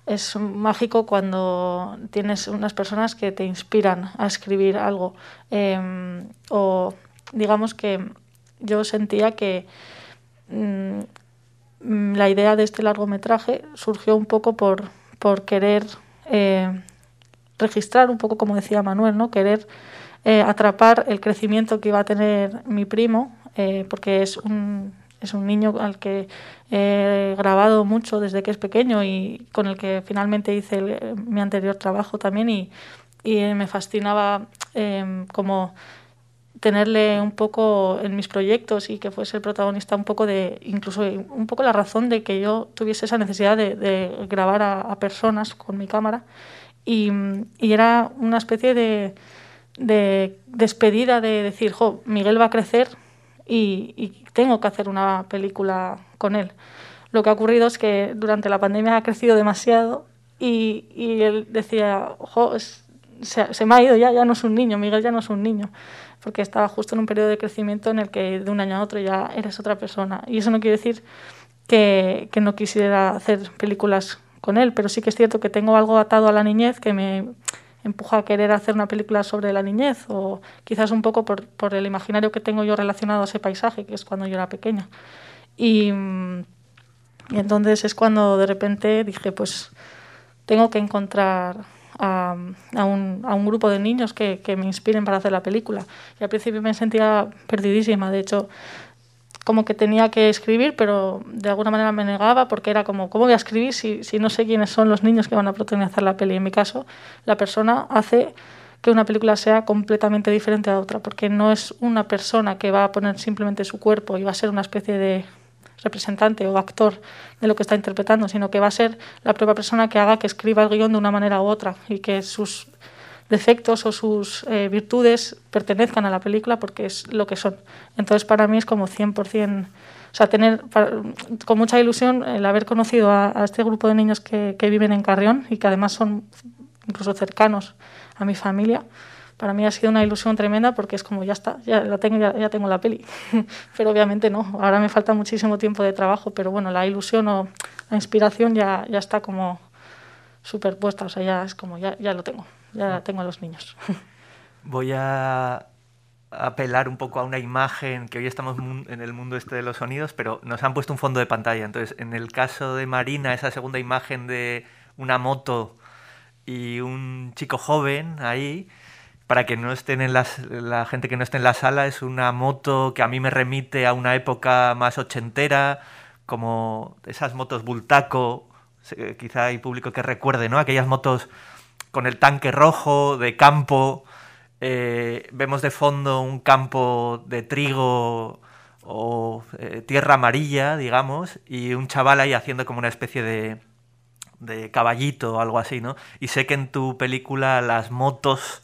es mágico cuando tienes unas personas que te inspiran a escribir algo o digamos que yo sentía que mm, la idea de este largometraje surgió un poco por, por querer eh, registrar, un poco como decía Manuel, ¿no? querer eh, atrapar el crecimiento que iba a tener mi primo, eh, porque es un, es un niño al que he grabado mucho desde que es pequeño y con el que finalmente hice mi anterior trabajo también y, y me fascinaba eh, como tenerle un poco en mis proyectos y que fuese el protagonista un poco de, incluso un poco la razón de que yo tuviese esa necesidad de, de grabar a, a, personas con mi cámara y, y era una especie de, de, despedida de decir, jo, Miguel va a crecer y, y tengo que hacer una película con él. Lo que ha ocurrido es que durante la pandemia ha crecido demasiado y, y él decía, jo, es, se, se me ha ido ya, ya no es un niño, Miguel ya no es un niño porque estaba justo en un periodo de crecimiento en el que de un año a otro ya eres otra persona. Y eso no quiere decir que, no quisiera hacer películas con él, pero sí que es cierto que tengo algo atado a la niñez que me empuja a querer hacer una película sobre la niñez o quizás un poco por, por el imaginario que tengo yo relacionado a ese paisaje, que es cuando yo era pequeña. Y entonces es cuando de repente dije, pues tengo que encontrar a, a, un, a, un, grupo de niños que, que, me inspiren para hacer la película. Y al principio me sentía perdidísima, de hecho, como que tenía que escribir, pero de alguna manera me negaba porque era como, ¿cómo voy a escribir si, si no sé quiénes son los niños que van a protagonizar la peli? En mi caso, la persona hace que una película sea completamente diferente a otra, porque no es una persona que va a poner simplemente su cuerpo y va a ser una especie de representante o actor de lo que está interpretando, sino que va a ser la propia persona que haga que escriba el guion de una manera u otra y que sus defectos o sus eh, virtudes pertenezcan a la película porque es lo que son. Entonces para mí es como 100%, o sea, tener con mucha ilusión el haber conocido a, este grupo de niños que, viven en Carrión y que además son incluso cercanos a mi familia. Para mí ha sido una ilusión tremenda porque es como ya está, ya la tengo, ya, ya tengo la peli. pero obviamente no, ahora me falta muchísimo tiempo de trabajo, pero bueno, la ilusión o la inspiración ya, ya está como superpuesta, o sea, ya es como ya, ya lo tengo ya tengo a los niños. Voy a apelar un poco a una imagen que hoy estamos en el mundo este de los sonidos, pero nos han puesto un fondo de pantalla. Entonces, en el caso de Marina, esa segunda imagen de una moto y un chico joven ahí, para que no estén en las, la gente que no esté en la sala, es una moto que a mí me remite a una época más ochentera, como esas motos Bultaco, quizá hay público que recuerde, ¿no? Aquellas motos con el tanque rojo de campo. Eh, vemos de fondo un campo de trigo o eh, tierra amarilla, digamos, y un chaval ahí haciendo como una especie de, de caballito o algo así, ¿no? Y sé que en tu película las motos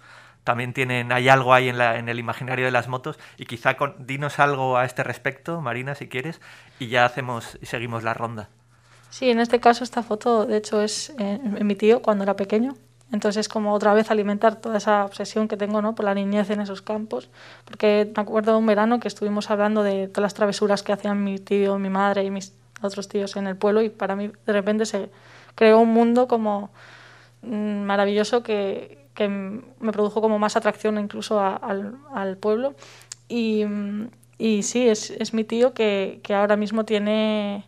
también tienen, hay algo ahí en, el imaginario de las motos y quizá dinos algo a este respecto, Marina, si quieres, y ya hacemos y seguimos la ronda. Sí, en este caso esta foto, de hecho, es eh, mi tío cuando era pequeño. Entonces es como otra vez alimentar toda esa obsesión que tengo ¿no? por la niñez en esos campos. Porque me acuerdo un verano que estuvimos hablando de todas las travesuras que hacían mi tío, mi madre y mis otros tíos en el pueblo y para mí de repente se creó un mundo como mmm, maravilloso que, que, me produjo como más atracción incluso al, pueblo. Y, sí, es, es mi tío que, ahora mismo tiene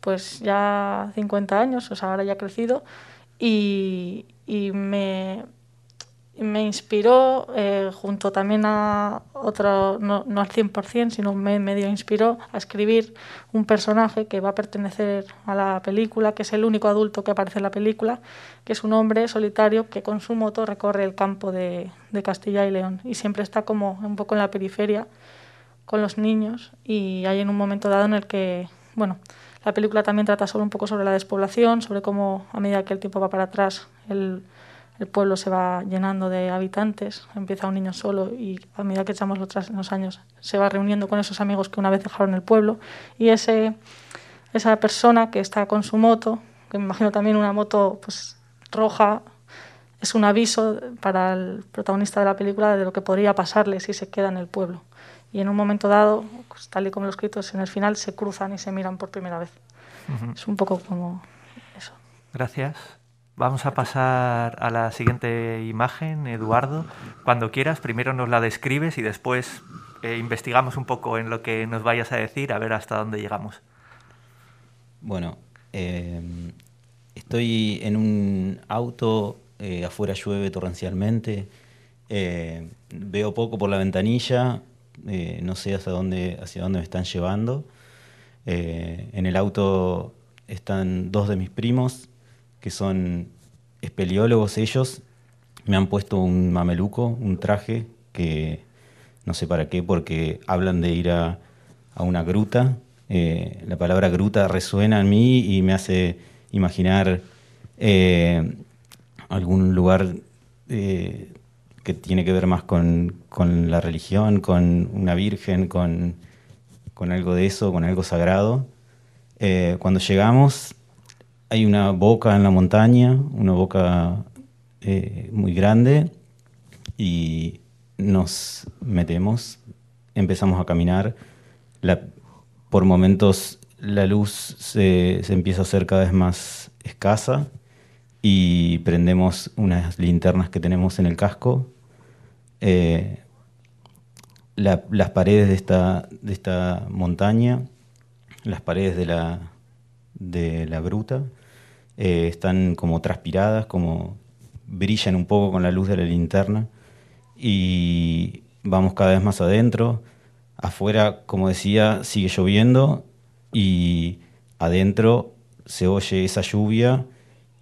pues ya 50 años, o sea, ahora ya ha crecido y me, me inspiró, eh, junto también a otro, no, no al 100%, sino me medio inspiró a escribir un personaje que va a pertenecer a la película, que es el único adulto que aparece en la película, que es un hombre solitario que con su moto recorre el campo de, de Castilla y León y siempre está como un poco en la periferia con los niños y hay en un momento dado en el que, bueno, la película también trata solo un poco sobre la despoblación, sobre cómo a medida que el tiempo va para atrás el, el pueblo se va llenando de habitantes, empieza un niño solo y a medida que echamos los, los años se va reuniendo con esos amigos que una vez dejaron el pueblo y ese esa persona que está con su moto, que me imagino también una moto pues roja, es un aviso para el protagonista de la película de lo que podría pasarle si se queda en el pueblo. Y en un momento dado, pues, tal y como lo escrito, en el final se cruzan y se miran por primera vez. Es un poco como eso. Gracias. Vamos a pasar a la siguiente imagen, Eduardo. Cuando quieras, primero nos la describes y después eh, investigamos un poco en lo que nos vayas a decir, a ver hasta dónde llegamos. Bueno, eh, estoy en un auto, eh, afuera llueve torrencialmente, veo poco por la ventanilla, no sé hacia dónde, hacia dónde me están llevando. En el auto están dos de mis primos, que son espeleólogos ellos, me han puesto un mameluco, un traje que no sé para qué, porque hablan de ir a, a una gruta. Eh, la palabra gruta resuena en mí y me hace imaginar eh, algún lugar eh, que tiene que ver más con, con la religión, con una virgen, con, con algo de eso, con algo sagrado. Cuando llegamos hay una boca en la montaña, una boca eh, muy grande y nos metemos, empezamos a caminar. Por momentos la luz se, empieza a hacer cada vez más escasa y prendemos unas linternas que tenemos en el casco. Eh, la- las paredes de esta, de esta montaña, las paredes de la, de la gruta, eh, están como transpiradas, como brillan un poco con la luz de la linterna y vamos cada vez más adentro. Afuera, como decía, sigue lloviendo y adentro se oye esa lluvia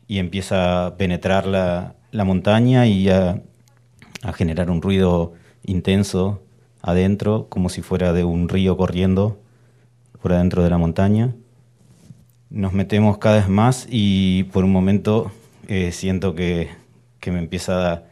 y empieza a penetrar la, la montaña y a, a generar un ruido intenso adentro, como si fuera de un río corriendo por adentro de la montaña. Nos metemos cada vez más y por un momento eh, siento que, que me empieza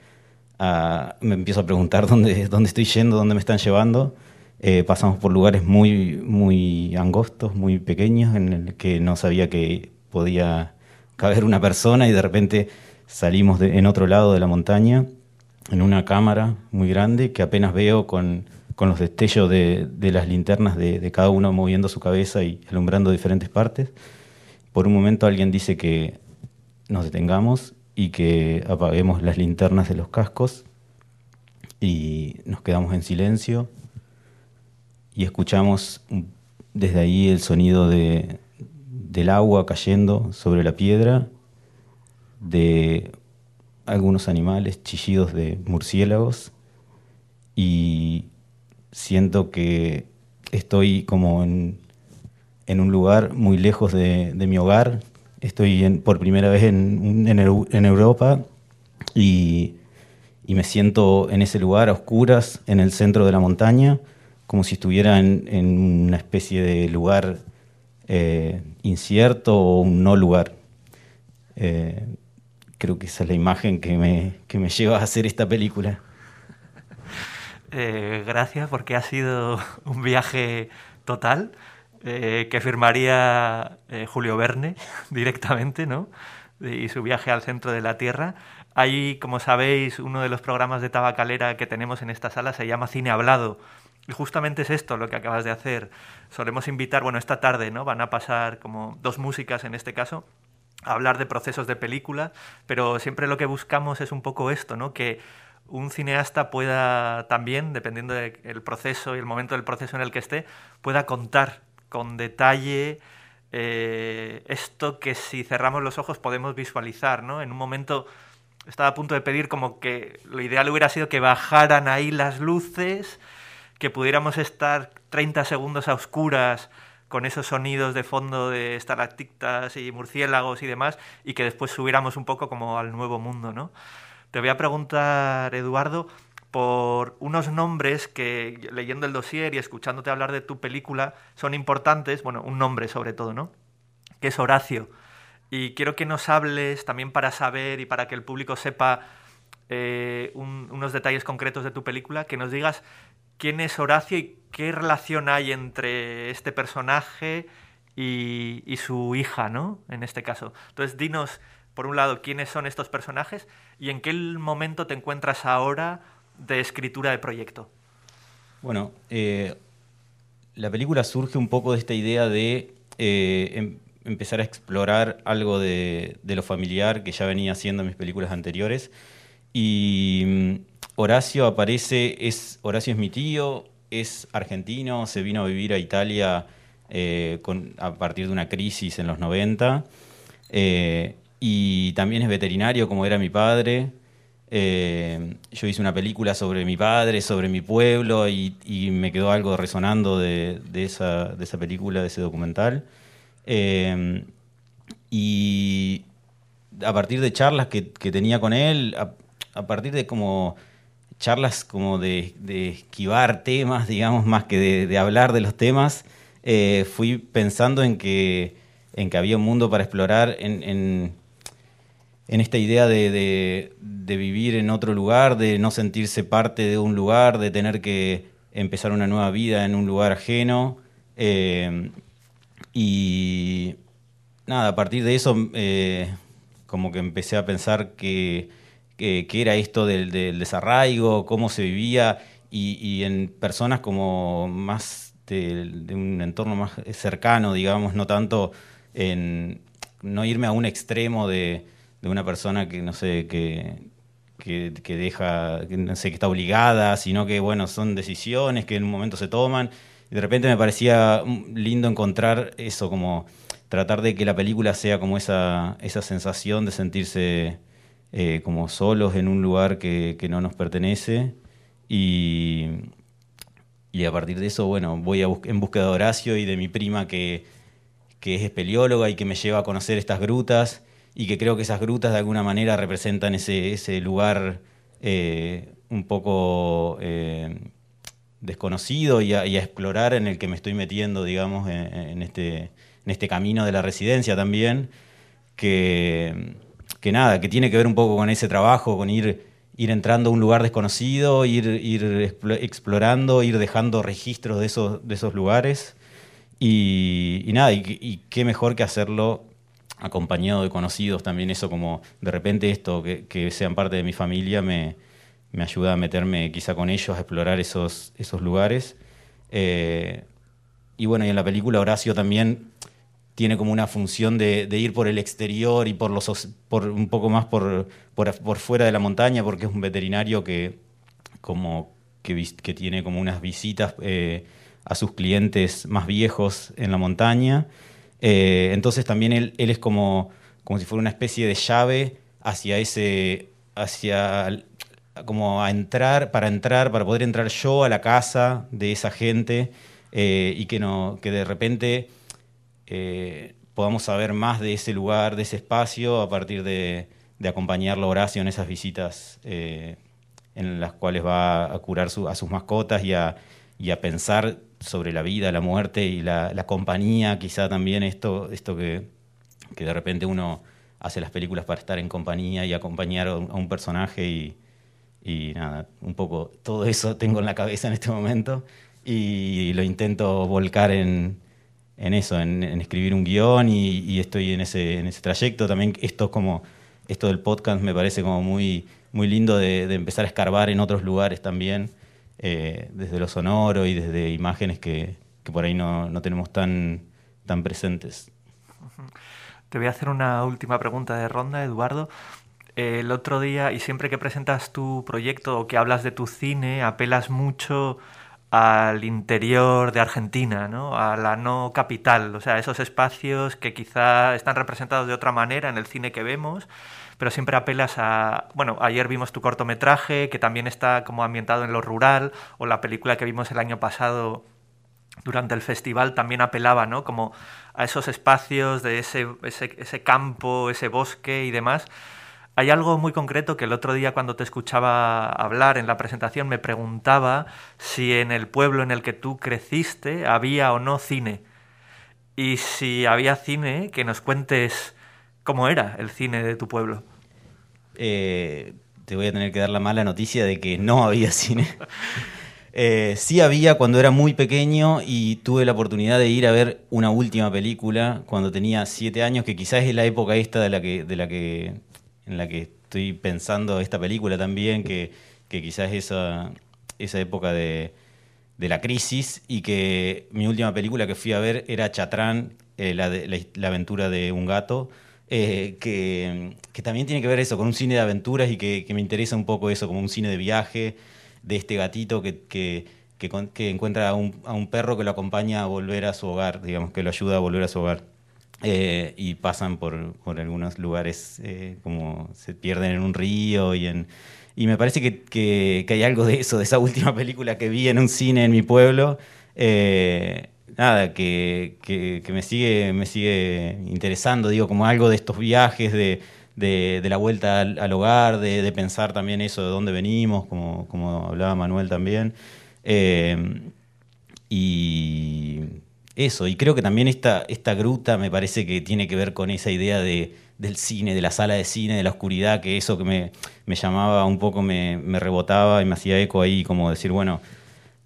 a, me empiezo a preguntar dónde, dónde estoy yendo, dónde me están llevando. Eh, pasamos por lugares muy, muy angostos, muy pequeños, en el que no sabía que podía caber una persona y de repente salimos de- en otro lado de la montaña, en una cámara muy grande que apenas veo con, con los destellos de, de las linternas de, de cada uno moviendo su cabeza y alumbrando diferentes partes. Por un momento alguien dice que nos detengamos y que apaguemos las linternas de los cascos y nos quedamos en silencio y escuchamos desde ahí el sonido de, del agua cayendo sobre la piedra, de algunos animales, chillidos de murciélagos y siento que estoy como en, en un lugar muy lejos de, de mi hogar. Estoy en- por primera vez en, en en Europa y, y me siento en ese lugar a oscuras, en el centro de la montaña, como si estuviera en una especie de lugar eh, incierto o un no lugar. Eh, creo que esa es la imagen que me, que me lleva a hacer esta película. Eh, gracias porque ha sido un viaje total eh, que firmaría eh, Julio Verne directamente, ¿no? Y su viaje al centro de la Tierra. Hay, como sabéis, uno de los programas de tabacalera que tenemos en esta sala se llama Cine Hablado. Y justamente es esto lo que acabas de hacer. Solemos invitar, bueno, esta tarde, ¿no? Van a pasar como dos músicas en este caso, a hablar de procesos de película, pero siempre lo que buscamos es un poco esto, ¿no? Que un cineasta pueda también, dependiendo del proceso y el momento del proceso en el que esté, pueda contar con detalle eh, esto que si cerramos los ojos podemos visualizar, ¿no? En un momento estaba a punto de pedir como que lo ideal hubiera sido que bajaran ahí las luces, que pudiéramos estar 30 segundos a oscuras con esos sonidos de fondo de estalactitas y murciélagos y demás, y que después subiéramos un poco como al nuevo mundo, ¿no? Te voy a preguntar, Eduardo, por unos nombres que, leyendo el dossier y escuchándote hablar de tu película, son importantes, bueno, un nombre sobre todo, ¿no? Que es Horacio. Y quiero que nos hables también para saber y para que el público sepa eh, un- unos detalles concretos de tu película, que nos digas quién es Horacio y qué relación hay entre este personaje y, y su hija, ¿no? En este caso. Entonces, dinos, por un lado, quiénes son estos personajes y en qué momento te encuentras ahora de escritura de proyecto. Bueno, eh, la película surge un poco de esta idea de eh, em- empezar a explorar algo de, de lo familiar que ya venía haciendo en mis películas anteriores. Y mm, Horacio aparece, es, Horacio es mi tío, es argentino, se vino a vivir a Italia eh, con- a partir de una crisis en los 90. eh, y también es veterinario como era mi padre. Eh, yo hice una película sobre mi padre, sobre mi pueblo, y, me quedó algo resonando de, esa, película, de ese documental. Eh, y a partir de charlas que, tenía con él, a, partir de como charlas como de, esquivar temas, digamos, más que de, hablar de los temas, eh, fui pensando en que, había un mundo para explorar en, en esta idea de, de- vivir en otro lugar, de no sentirse parte de un lugar, de tener que empezar una nueva vida en un lugar ajeno. eh, y nada, a partir de eso, eh, como que empecé a pensar que, que, era esto del, desarraigo, cómo se vivía, y, en personas como más de un entorno más cercano, digamos, no tanto en no irme a un extremo de, de una persona que, no sé, que, que, deja, que no sé, que está obligada, sino que, bueno, son decisiones que en un momento se toman. Y de repente me parecía lindo encontrar eso, como tratar de que la película sea como esa, esa sensación de sentirse eh, como solos en un lugar que, que no nos pertenece. Y, y a partir de eso, bueno, voy a en búsqueda de Horacio y de mi prima que, que es espeleóloga y que me lleva a conocer estas grutas y que creo que esas grutas de alguna manera representan ese, ese lugar eh, un poco eh, desconocido y a, y a explorar en el que me estoy metiendo, digamos, en, en este, en este camino de la residencia también, que, que nada, que tiene que ver un poco con ese trabajo, con ir, ir entrando a un lugar desconocido, ir, ir explo- explorando, ir dejando registros de esos, de esos lugares. Y, y nada, y, y qué mejor que hacerlo acompañado de conocidos también, eso como de repente esto, que, sean parte de mi familia, me, me ayuda a meterme quizá con ellos, a explorar esos, esos lugares. Eh, y bueno, y en la película Horacio también tiene como una función de, ir por el exterior y por los os- por un poco más por, por, fuera de la montaña, porque es un veterinario que como que tiene como unas visitas eh, a sus clientes más viejos en la montaña. Eh, entonces también él, es como, como si fuera una especie de llave hacia ese, hacia como a entrar, para entrar, para poder entrar yo a la casa de esa gente eh, y que no, que de repente eh, podamos saber más de ese lugar, de ese espacio, a partir de, de acompañarlo Horacio en esas visitas en las cuales va a curar a sus mascotas y a, y a pensar sobre la vida, la muerte y la, compañía, quizá también esto, esto que, de repente uno hace las películas para estar en compañía y acompañar a un, personaje y, nada, un poco todo eso tengo en la cabeza en este momento y lo intento volcar en, eso, en, escribir un guion y, estoy en ese, en ese trayecto. También esto es como, esto del podcast me parece como muy, muy lindo de empezar a escarbar en otros lugares también, eh, desde lo sonoro y desde imágenes que, que por ahí no, no tenemos tan, tan presentes. Te voy a hacer una última pregunta de ronda, Eduardo. El otro día, y siempre que presentas tu proyecto o que hablas de tu cine, apelas mucho al interior de Argentina, ¿no? A la no capital, o sea, esos espacios que quizá están representados de otra manera en el cine que vemos, pero siempre apelas a... Bueno, ayer vimos tu cortometraje, que también está como ambientado en lo rural, o la película que vimos el año pasado durante el festival también apelaba, ¿no? Como a esos espacios de ese, ese, ese campo, ese bosque y demás. Hay algo muy concreto que el otro día cuando te escuchaba hablar en la presentación me preguntaba si en el pueblo en el que tú creciste había o no cine. Y si había cine, que nos cuentes cómo era el cine de tu pueblo. Eh, te voy a tener que dar la mala noticia de que no había cine. Eh, sí había cuando era muy pequeño y tuve la oportunidad de ir a ver una última película cuando tenía siete años, que quizás es la época esta de la que, de la que, en la que estoy pensando esta película también, que, que quizás esa, esa época de, de la crisis y que mi última película que fui a ver era Chatrán, eh, la, la aventura de un gato, eh, que, también tiene que ver eso, con un cine de aventuras y que, me interesa un poco eso, como un cine de viaje, de este gatito que, que, encuentra a un, a un perro que lo acompaña a volver a su hogar, digamos, que lo ayuda a volver a su hogar. Eh, y pasan por, por algunos lugares eh, como se pierden en un río y en... Y me parece que, hay algo de eso, de esa última película que vi en un cine en mi pueblo. Nada, que, que- me, sigue, me sigue interesando, digo, como algo de estos viajes, de, de- la vuelta al, hogar, de, pensar también eso, de dónde venimos, como, como hablaba Manuel también. Eh, y eso, y creo que también esta, esta gruta me parece que tiene que ver con esa idea de, del cine, de la sala de cine, de la oscuridad, que eso que me, me llamaba un poco, me, me rebotaba y me hacía eco ahí, como decir, bueno,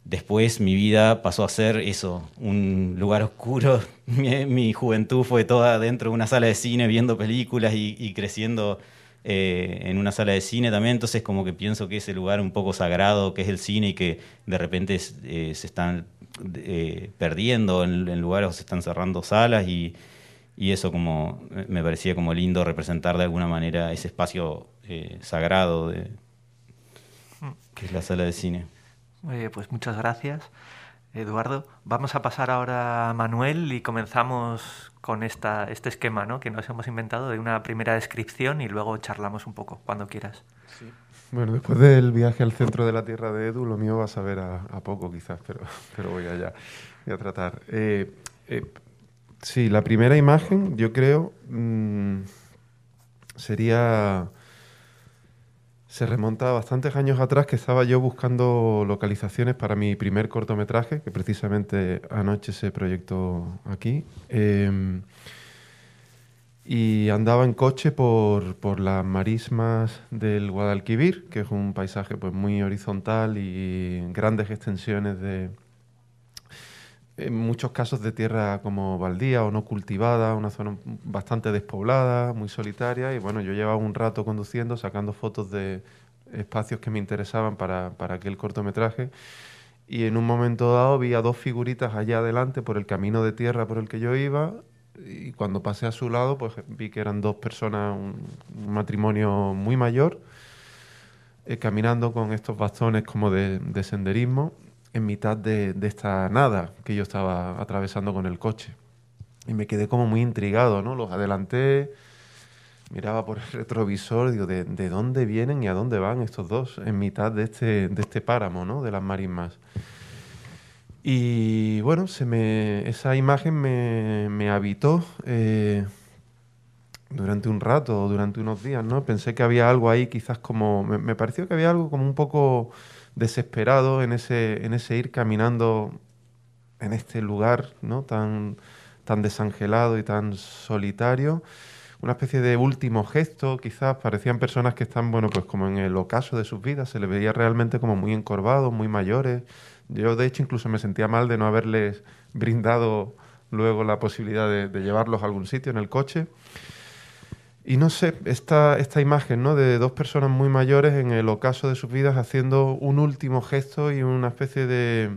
después mi vida pasó a ser eso, un lugar oscuro. Mi, mi juventud fue toda dentro de una sala de cine viendo películas y, y creciendo eh, en una sala de cine también. Entonces como que pienso que ese lugar un poco sagrado que es el cine y que de repente eh, se están eh, perdiendo en, en lugares o se están cerrando salas y, y eso como me parecía como lindo representar de alguna manera ese espacio eh, sagrado de, que es la sala de cine. Eh, pues muchas gracias, Eduardo. Vamos a pasar ahora a Manuel y comenzamos con esta, este esquema ¿no? que nos hemos inventado de una primera descripción y luego charlamos un poco, cuando quieras. Bueno, después del viaje al centro de la Tierra de Edu, lo mío va a saber a, a poco quizás, pero, pero voy allá. Voy a tratar. Eh, eh, sí, la primera imagen, yo creo, mm, sería... Se remonta a bastantes años atrás que estaba yo buscando localizaciones para mi primer cortometraje, que precisamente anoche se proyectó aquí. Em, y andaba en coche por, por las marismas del Guadalquivir, que es un paisaje pues muy horizontal y grandes extensiones de, en muchos casos de tierra como baldía o no cultivada, una zona bastante despoblada, muy solitaria. Y bueno, yo llevaba un rato conduciendo, sacando fotos de espacios que me interesaban para, para aquel cortometraje. Y en un momento dado vi a dos figuritas allá adelante por el camino de tierra por el que yo iba. Y cuando pasé a su lado, pues vi que eran dos personas, un, un matrimonio muy mayor, eh, caminando con estos bastones como de, de senderismo en mitad de, esta nada que yo estaba atravesando con el coche. Y me quedé como muy intrigado, ¿no? Los adelanté, miraba por el retrovisor, digo, ¿de, de dónde vienen y a dónde van estos dos en mitad de este, de este páramo, ¿no? De las marismas. Y bueno, se me, esa imagen me, me habitó eh, durante un rato, durante unos días, ¿no? Pensé que había algo ahí, quizás como. Me, pareció que había algo como un poco desesperado en ese, ir caminando en este lugar, ¿no? Tan, desangelado y tan solitario. Una especie de último gesto, quizás. Parecían personas que están, bueno, pues como en el ocaso de sus vidas. Se les veía realmente como muy encorvados, muy mayores. Yo, de hecho, incluso me sentía mal de no haberles brindado luego la posibilidad de llevarlos a algún sitio en el coche. Y no sé, esta, esta imagen ¿no? de dos personas muy mayores en el ocaso de sus vidas haciendo un último gesto y una especie de.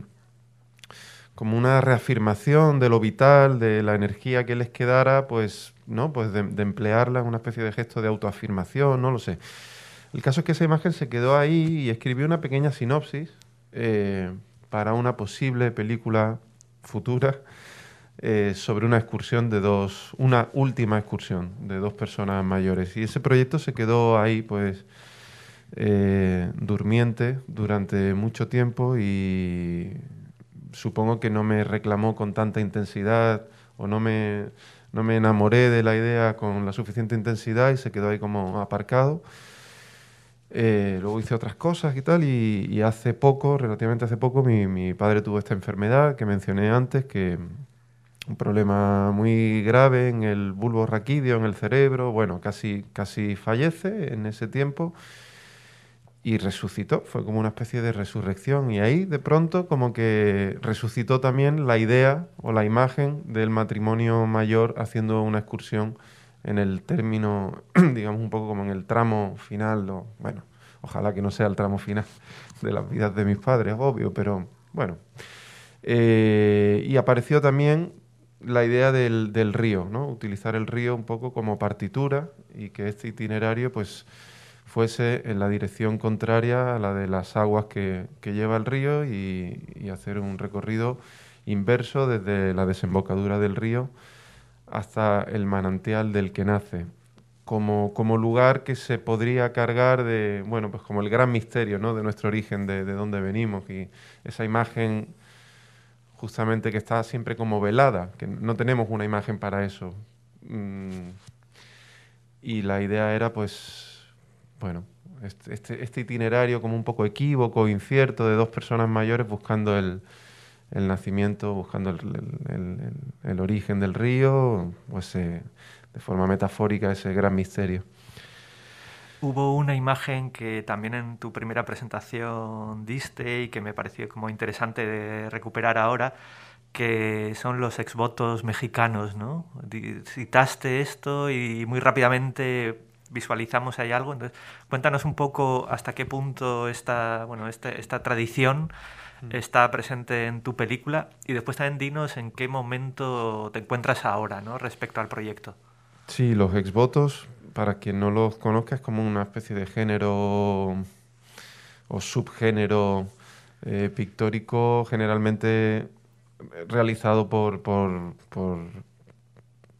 como una reafirmación de lo vital, de la energía que les quedara, pues, ¿no? Pues de, emplearla en una especie de gesto de autoafirmación, no lo sé. El caso es que esa imagen se quedó ahí y escribí una pequeña sinopsis eh, para una posible película futura eh, sobre una excursión de dos, una última excursión de dos personas mayores. Y ese proyecto se quedó ahí, pues, eh, durmiente durante mucho tiempo y supongo que no me reclamó con tanta intensidad o no me, no me enamoré de la idea con la suficiente intensidad y se quedó ahí como aparcado. Eh, luego hice otras cosas y tal, y, y, hace poco, relativamente hace poco, mi, mi padre tuvo esta enfermedad que mencioné antes, que un problema muy grave en el bulbo raquídeo, en el cerebro, bueno, casi, casi fallece en ese tiempo. y resucitó, fue como una especie de resurrección y ahí de pronto como que resucitó también la idea o la imagen del matrimonio mayor haciendo una excursión en el término, digamos un poco como en el tramo final, o, bueno, ojalá que no sea el tramo final de las vidas de mis padres, obvio, pero bueno. Eh, y apareció también la idea del, del río, ¿no? utilizar el río un poco como partitura y que este itinerario pues fuese en la dirección contraria a la de las aguas que, que lleva el río y, hacer un recorrido inverso desde la desembocadura del río hasta el manantial del que nace, como, como lugar que se podría cargar de, bueno, pues como el gran misterio ¿no? de nuestro origen, de, de dónde venimos y esa imagen justamente que está siempre como velada, que no tenemos una imagen para eso. Mm, y la idea era, pues, bueno, este, este, itinerario como un poco equívoco, incierto, de dos personas mayores buscando el, el nacimiento, buscando el, el, el, origen del río, pues eh, de forma metafórica ese gran misterio. Hubo una imagen que también en tu primera presentación diste y que me pareció como interesante de recuperar ahora, que son los exvotos mexicanos, ¿no? Citaste esto y muy rápidamente visualizamos ahí algo. Entonces, cuéntanos un poco hasta qué punto esta, bueno, este, esta tradición está presente en tu película y después también dinos en qué momento te encuentras ahora, ¿no? Respecto al proyecto. Sí, los exvotos para quien no los conozca, es como una especie de género o subgénero eh, pictórico generalmente realizado por,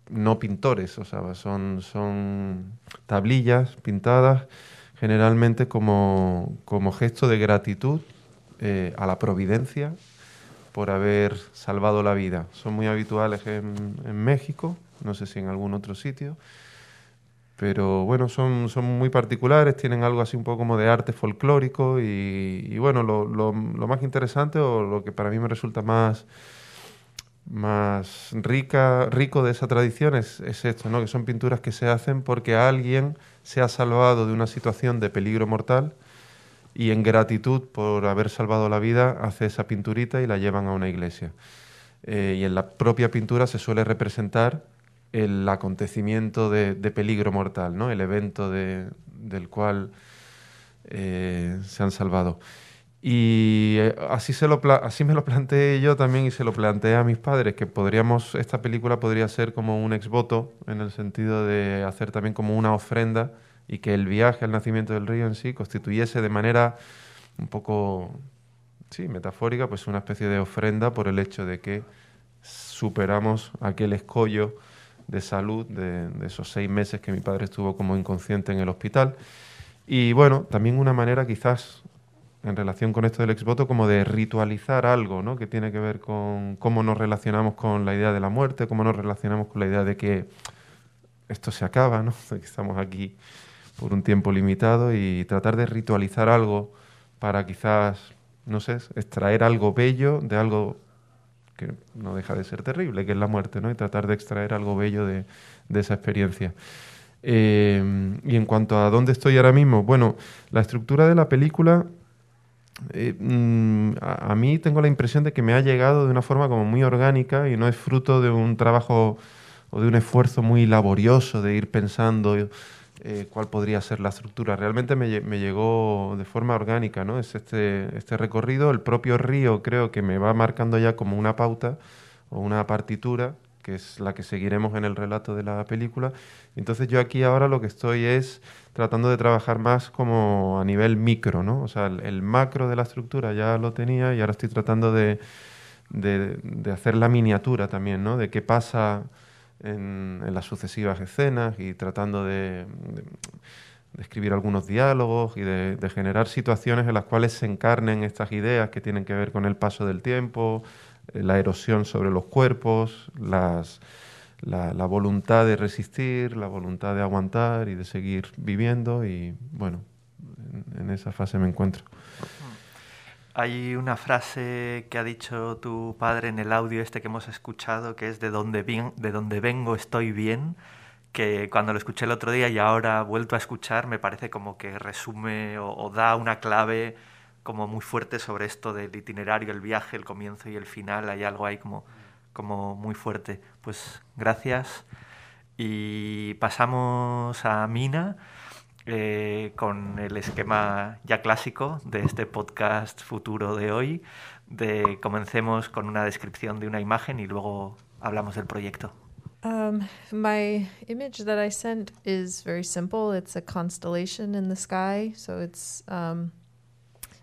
no pintores, o sea, son, tablillas pintadas generalmente como, como gesto de gratitud eh, a la providencia por haber salvado la vida. Son muy habituales en, en México, no sé si en algún otro sitio pero bueno, son, son muy particulares, tienen algo así un poco como de arte folclórico y, bueno, lo, lo, lo, más interesante o lo que para mí me resulta más, más rica, rico de esa tradición es, es esto, ¿no? que son pinturas que se hacen porque alguien se ha salvado de una situación de peligro mortal y en gratitud por haber salvado la vida hace esa pinturita y la llevan a una iglesia. Eh, y en la propia pintura se suele representar el acontecimiento de, peligro mortal, ¿no? el evento de, del cual eh, se han salvado. Y eh, así, se lo así me lo planteé yo también y se lo planteé a mis padres, que podríamos, esta película podría ser como un exvoto, en el sentido de hacer también como una ofrenda y que el viaje al nacimiento del río en sí constituyese de manera un poco, sí, metafórica, pues una especie de ofrenda por el hecho de que superamos aquel escollo de salud de, esos seis meses que mi padre estuvo como inconsciente en el hospital. Y bueno, también una manera quizás en relación con esto del exvoto como de ritualizar algo, ¿no? Que tiene que ver con cómo nos relacionamos con la idea de la muerte, cómo nos relacionamos con la idea de que esto se acaba, ¿no? De que estamos aquí por un tiempo limitado y tratar de ritualizar algo para quizás, no sé, extraer algo bello de algo que no deja de ser terrible, que es la muerte, ¿no? Y tratar de extraer algo bello de, de esa experiencia. Eh, y en cuanto a dónde estoy ahora mismo, bueno, la estructura de la película, eh, mm, a, a, mí tengo la impresión de que me ha llegado de una forma como muy orgánica y no es fruto de un trabajo o de un esfuerzo muy laborioso de ir pensando eh, cuál podría ser la estructura. Realmente me, me, llegó de forma orgánica, ¿no? Es este, este recorrido, el propio río creo que me va marcando ya como una pauta o una partitura, que es la que seguiremos en el relato de la película. Entonces yo aquí ahora lo que estoy es tratando de trabajar más como a nivel micro, ¿no? O sea, el, el macro de la estructura ya lo tenía y ahora estoy tratando de, de, de hacer la miniatura también, ¿no? De qué pasa en, las sucesivas escenas y tratando de, de, escribir algunos diálogos y de, generar situaciones en las cuales se encarnen estas ideas que tienen que ver con el paso del tiempo, eh, la erosión sobre los cuerpos, las, la, la, voluntad de resistir, la voluntad de aguantar y de seguir viviendo y bueno, en, en esa fase me encuentro. Hay una frase que ha dicho tu padre en el audio este que hemos escuchado, que es de donde, de donde vengo estoy bien. que cuando lo escuché el otro día y ahora vuelto a escuchar, me parece como que resume o, o da una clave como muy fuerte sobre esto del itinerario, el viaje, el comienzo y el final. Hay algo ahí como, como muy fuerte. Pues gracias. Y pasamos a Mina eh, con el esquema ya clásico de este podcast futuro de hoy. De comencemos con una descripción de una imagen y luego hablamos del proyecto. Um, my image that I sent is very simple. It's a constellation in the sky, so it's um,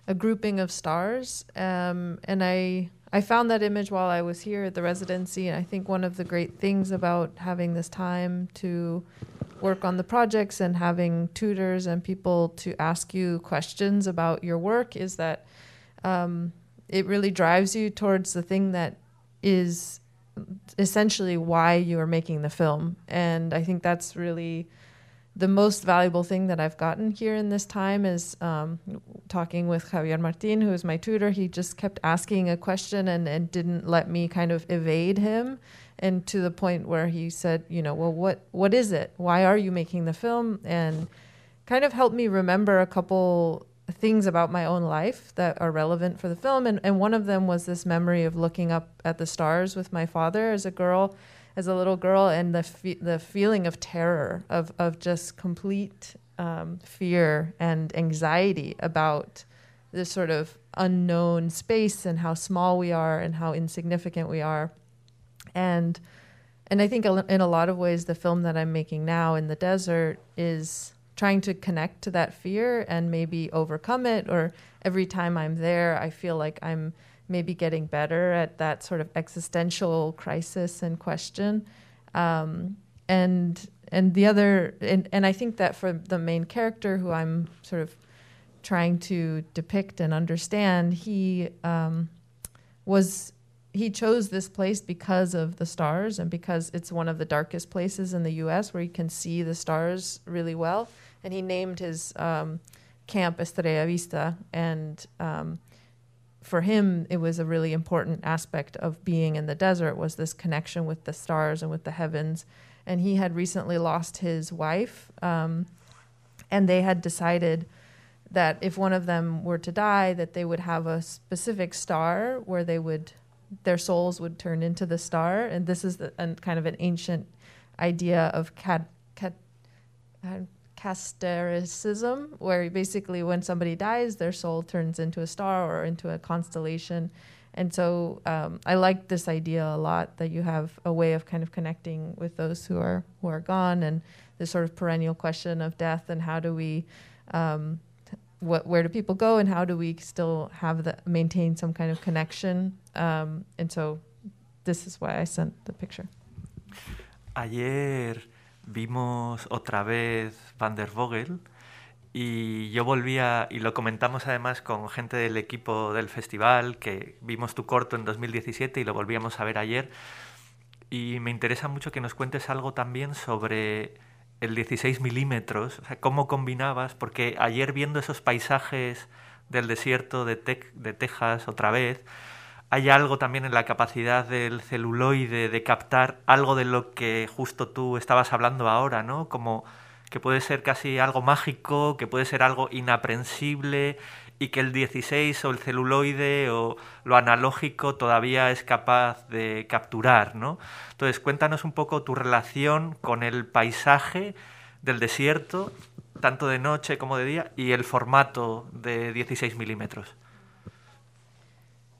a grouping of stars. Um, and I I found that image while I was here at the residency, and I think one of the great things about having this time to work on the projects and having tutors and people to ask you questions about your work is that um, it really drives you towards the thing that is essentially why you are making the film. And I think that's really the most valuable thing that I've gotten here in this time is um, talking with Javier Martin, who is my tutor. He just kept asking a question and, and didn't let me kind of evade him. And to the point where he said, you know, well, what what is it? Why are you making the film? And kind of helped me remember a couple things about my own life that are relevant for the film. And, and one of them was this memory of looking up at the stars with my father as a girl, as a little girl, and the, the feeling of terror, of, of just complete um, fear and anxiety about this sort of unknown space and how small we are and how insignificant we are. And and I think in a lot of ways, the film that I'm making now in the desert is trying to connect to that fear and maybe overcome it. Or every time I'm there, I feel like I'm maybe getting better at that sort of existential crisis and question. Um, and and the other and, and I think that for the main character who I'm sort of trying to depict and understand, he um, was he chose this place because of the stars and because it's one of the darkest places in the U.S. where you can see the stars really well. And he named his um, camp Estrella Vista. And um, for him, it was a really important aspect of being in the desert was this connection with the stars and with the heavens. And he had recently lost his wife, um, and they had decided that if one of them were to die, that they would have a specific star where they would their souls would turn into the star. And this is the, an, kind of an ancient idea of cat, cat, uh, castericism, where basically when somebody dies, their soul turns into a star or into a constellation. And so um, I like this idea a lot that you have a way of kind of connecting with those who are who are gone, and this sort of perennial question of death and how do we um, what, where do people go and how do we still have the maintain some kind of connection um, and so this is why I sent the picture. Ayer vimos otra vez Van der Vogel y yo volvía, y lo comentamos además con gente del equipo del festival, que vimos tu corto en 2017 y lo volvíamos a ver ayer. Y me interesa mucho que nos cuentes algo también sobre el 16 milímetros, o sea, cómo combinabas, porque ayer viendo esos paisajes del desierto de, Te de Texas otra vez, hay algo también en la capacidad del celuloide de captar algo de lo que justo tú estabas hablando ahora, ¿no? Como que puede ser casi algo mágico, que puede ser algo inaprensible y que el 16 o el celuloide o lo analógico todavía es capaz de capturar, ¿no? Entonces, cuéntanos un poco tu relación con el paisaje del desierto, tanto de noche como de día, y el formato de 16 milímetros.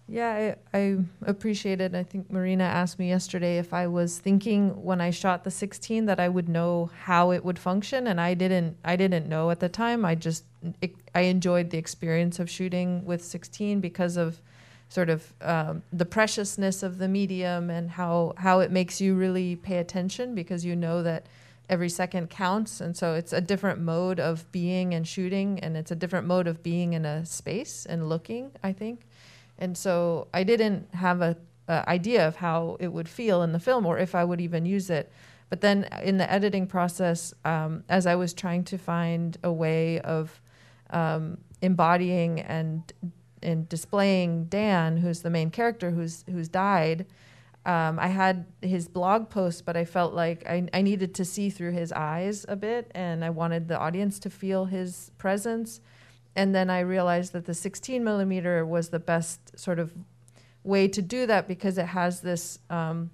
Yeah, I, I appreciate it. I think Marina asked me yesterday if I was thinking when I shot the 16 that I would know how it would function, and I didn't. I didn't know at the time. I just it, I enjoyed the experience of shooting with 16 because of sort of um, the preciousness of the medium and how how it makes you really pay attention because you know that every second counts, and so it's a different mode of being and shooting, and it's a different mode of being in a space and looking. I think. And so I didn't have a, a, idea of how it would feel in the film or if I would even use it. But then in the editing process, um, as I was trying to find a way of um, embodying and and displaying Dan, who's the main character who's who's died, um, I had his blog post, but I felt like I, I needed to see through his eyes a bit, and I wanted the audience to feel his presence. And then I realized that the 16 millimeter was the best sort of way to do that because it has this um,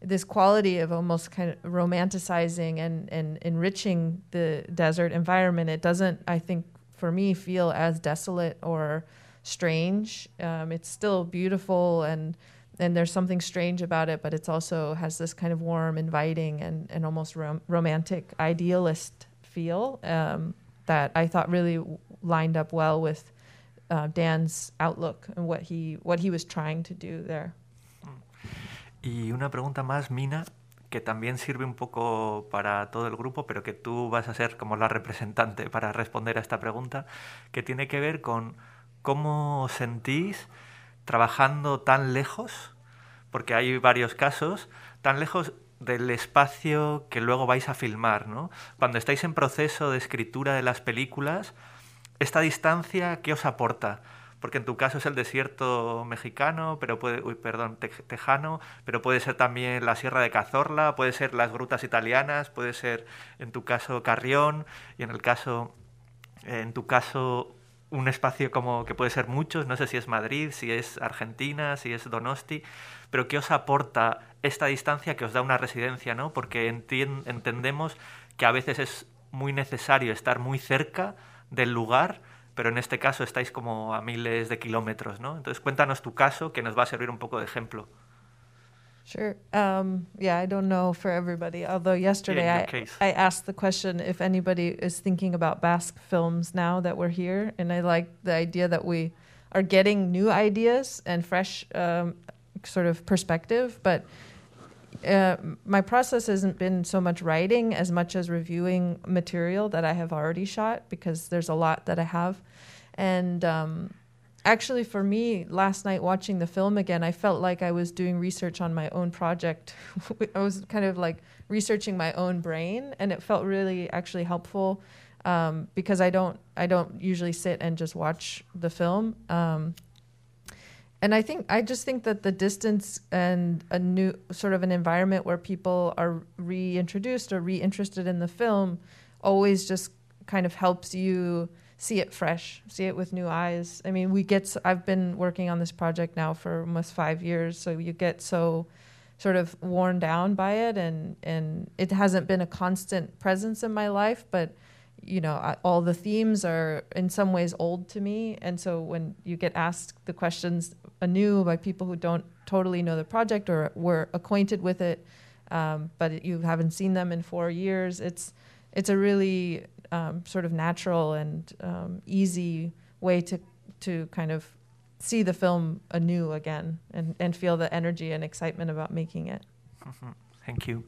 this quality of almost kind of romanticizing and, and enriching the desert environment. It doesn't, I think, for me, feel as desolate or strange. Um, it's still beautiful and and there's something strange about it, but it's also has this kind of warm, inviting, and and almost rom- romantic, idealist feel um, that I thought really lined up well with uh, Dan's outlook and what he what he was trying to do there. Y una pregunta más, Mina, que también sirve un poco para todo el grupo, pero que tú vas a ser como la representante para responder a esta pregunta, que tiene que ver con cómo sentís trabajando tan lejos, porque hay varios casos, tan lejos del espacio que luego vais a filmar, ¿no? Cuando estáis en proceso de escritura de las películas, esta distancia, ¿qué os aporta? Porque en tu caso es el desierto mexicano, pero puede, uy, perdón, te- tejano, pero puede ser también la Sierra de Cazorla, puede ser las grutas italianas, puede ser en tu caso Carrión y en el caso, en tu caso un espacio como que puede ser muchos, no sé si es Madrid, si es Argentina, si es Donosti, pero ¿qué os aporta esta distancia que os da una residencia, ¿no? Porque entendemos que a veces es muy necesario estar muy cerca del lugar, pero en este caso estáis como a miles de kilómetros, ¿no? Entonces cuéntanos tu caso, que nos va a servir un poco de ejemplo. Sure. Um, yeah, I don't know for everybody. Although yesterday I, case. I asked the question if anybody is thinking about Basque films now that we're here, and I like the idea that we are getting new ideas and fresh um, sort of perspective. But uh, my process hasn't been so much writing as much as reviewing material that I have already shot because there's a lot that I have, and um, actually for me last night watching the film again i felt like i was doing research on my own project. I was kind of like researching my own brain and it felt really actually helpful um, because i don't i don't usually sit and just watch the film. Um, and i think i just think that the distance and a new sort of an environment where people are reintroduced or reinterested in the film always just kind of helps you see it fresh, see it with new eyes. I mean, we get. I've been working on this project now for almost five years, so you get so sort of worn down by it, and and it hasn't been a constant presence in my life, but you know, all the themes are in some ways old to me, and so when you get asked the questions anew by people who don't totally know the project or were acquainted with it, um, but you haven't seen them in four years, it's it's a really um, sort of natural and um, easy way to to kind of see the film anew again and, and feel the energy and excitement about making it. Thank you.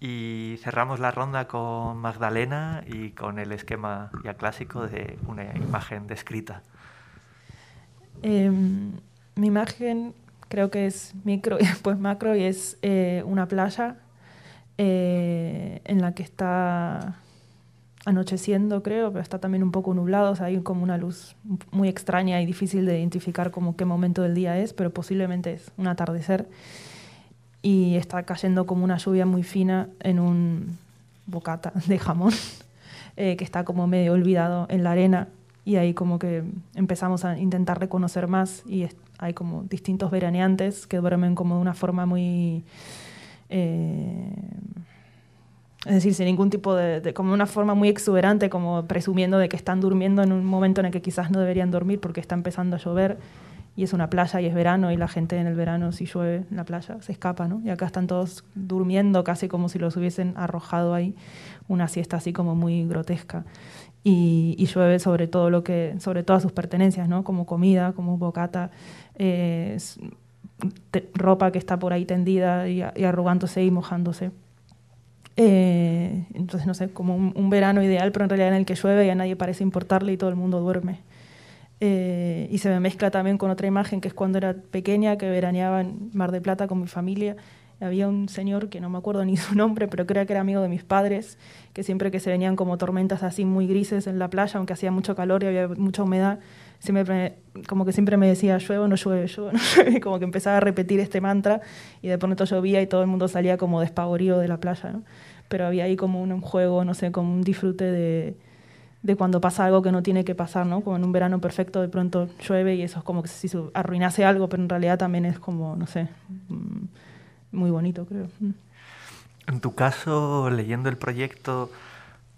Y cerramos la ronda con Magdalena y con el esquema ya clásico de una imagen descrita. Em, mi imagen creo que es micro y después macro y es eh, una playa eh, en la que está anocheciendo, creo, pero está también un poco nublado, o sea, hay como una luz muy extraña y difícil de identificar como qué momento del día es, pero posiblemente es un atardecer. Y está cayendo como una lluvia muy fina en un bocata de jamón eh, que está como medio olvidado en la arena y ahí como que empezamos a intentar reconocer más y hay como distintos veraneantes que duermen como de una forma muy... eh, es decir, sin ningún tipo de, de- como una forma muy exuberante, como presumiendo de que están durmiendo en un momento en el que quizás no deberían dormir porque está empezando a llover y es una playa y es verano y la gente en el verano si llueve en la playa se escapa, ¿no? Y acá están todos durmiendo casi como si los hubiesen arrojado ahí una siesta así como muy grotesca y, y llueve sobre todo lo que sobre todas sus pertenencias, ¿no? Como comida, como bocata, eh, te- ropa que está por ahí tendida y, y arrugándose y mojándose. Eh, entonces, no sé, como un, un verano ideal, pero en realidad en el que llueve y a nadie parece importarle y todo el mundo duerme. Eh, y se me mezcla también con otra imagen que es cuando era pequeña, que veraneaba en Mar de Plata con mi familia. Había un señor que no me acuerdo ni su nombre, pero creo que era amigo de mis padres, que siempre que se venían como tormentas así muy grises en la playa, aunque hacía mucho calor y había mucha humedad, siempre, como que siempre me decía, llueve no llueve, llueve no como que empezaba a repetir este mantra y de pronto llovía y todo el mundo salía como despavorido de la playa. Pero había ahí como un, juego, no sé, como un disfrute de, de cuando pasa algo que no tiene que pasar, ¿no? Como en un verano perfecto de pronto llueve y eso es como que si se arruinase algo, pero en realidad también es como, no sé, mm, muy bonito, creo. Mm. En tu caso, leyendo el proyecto,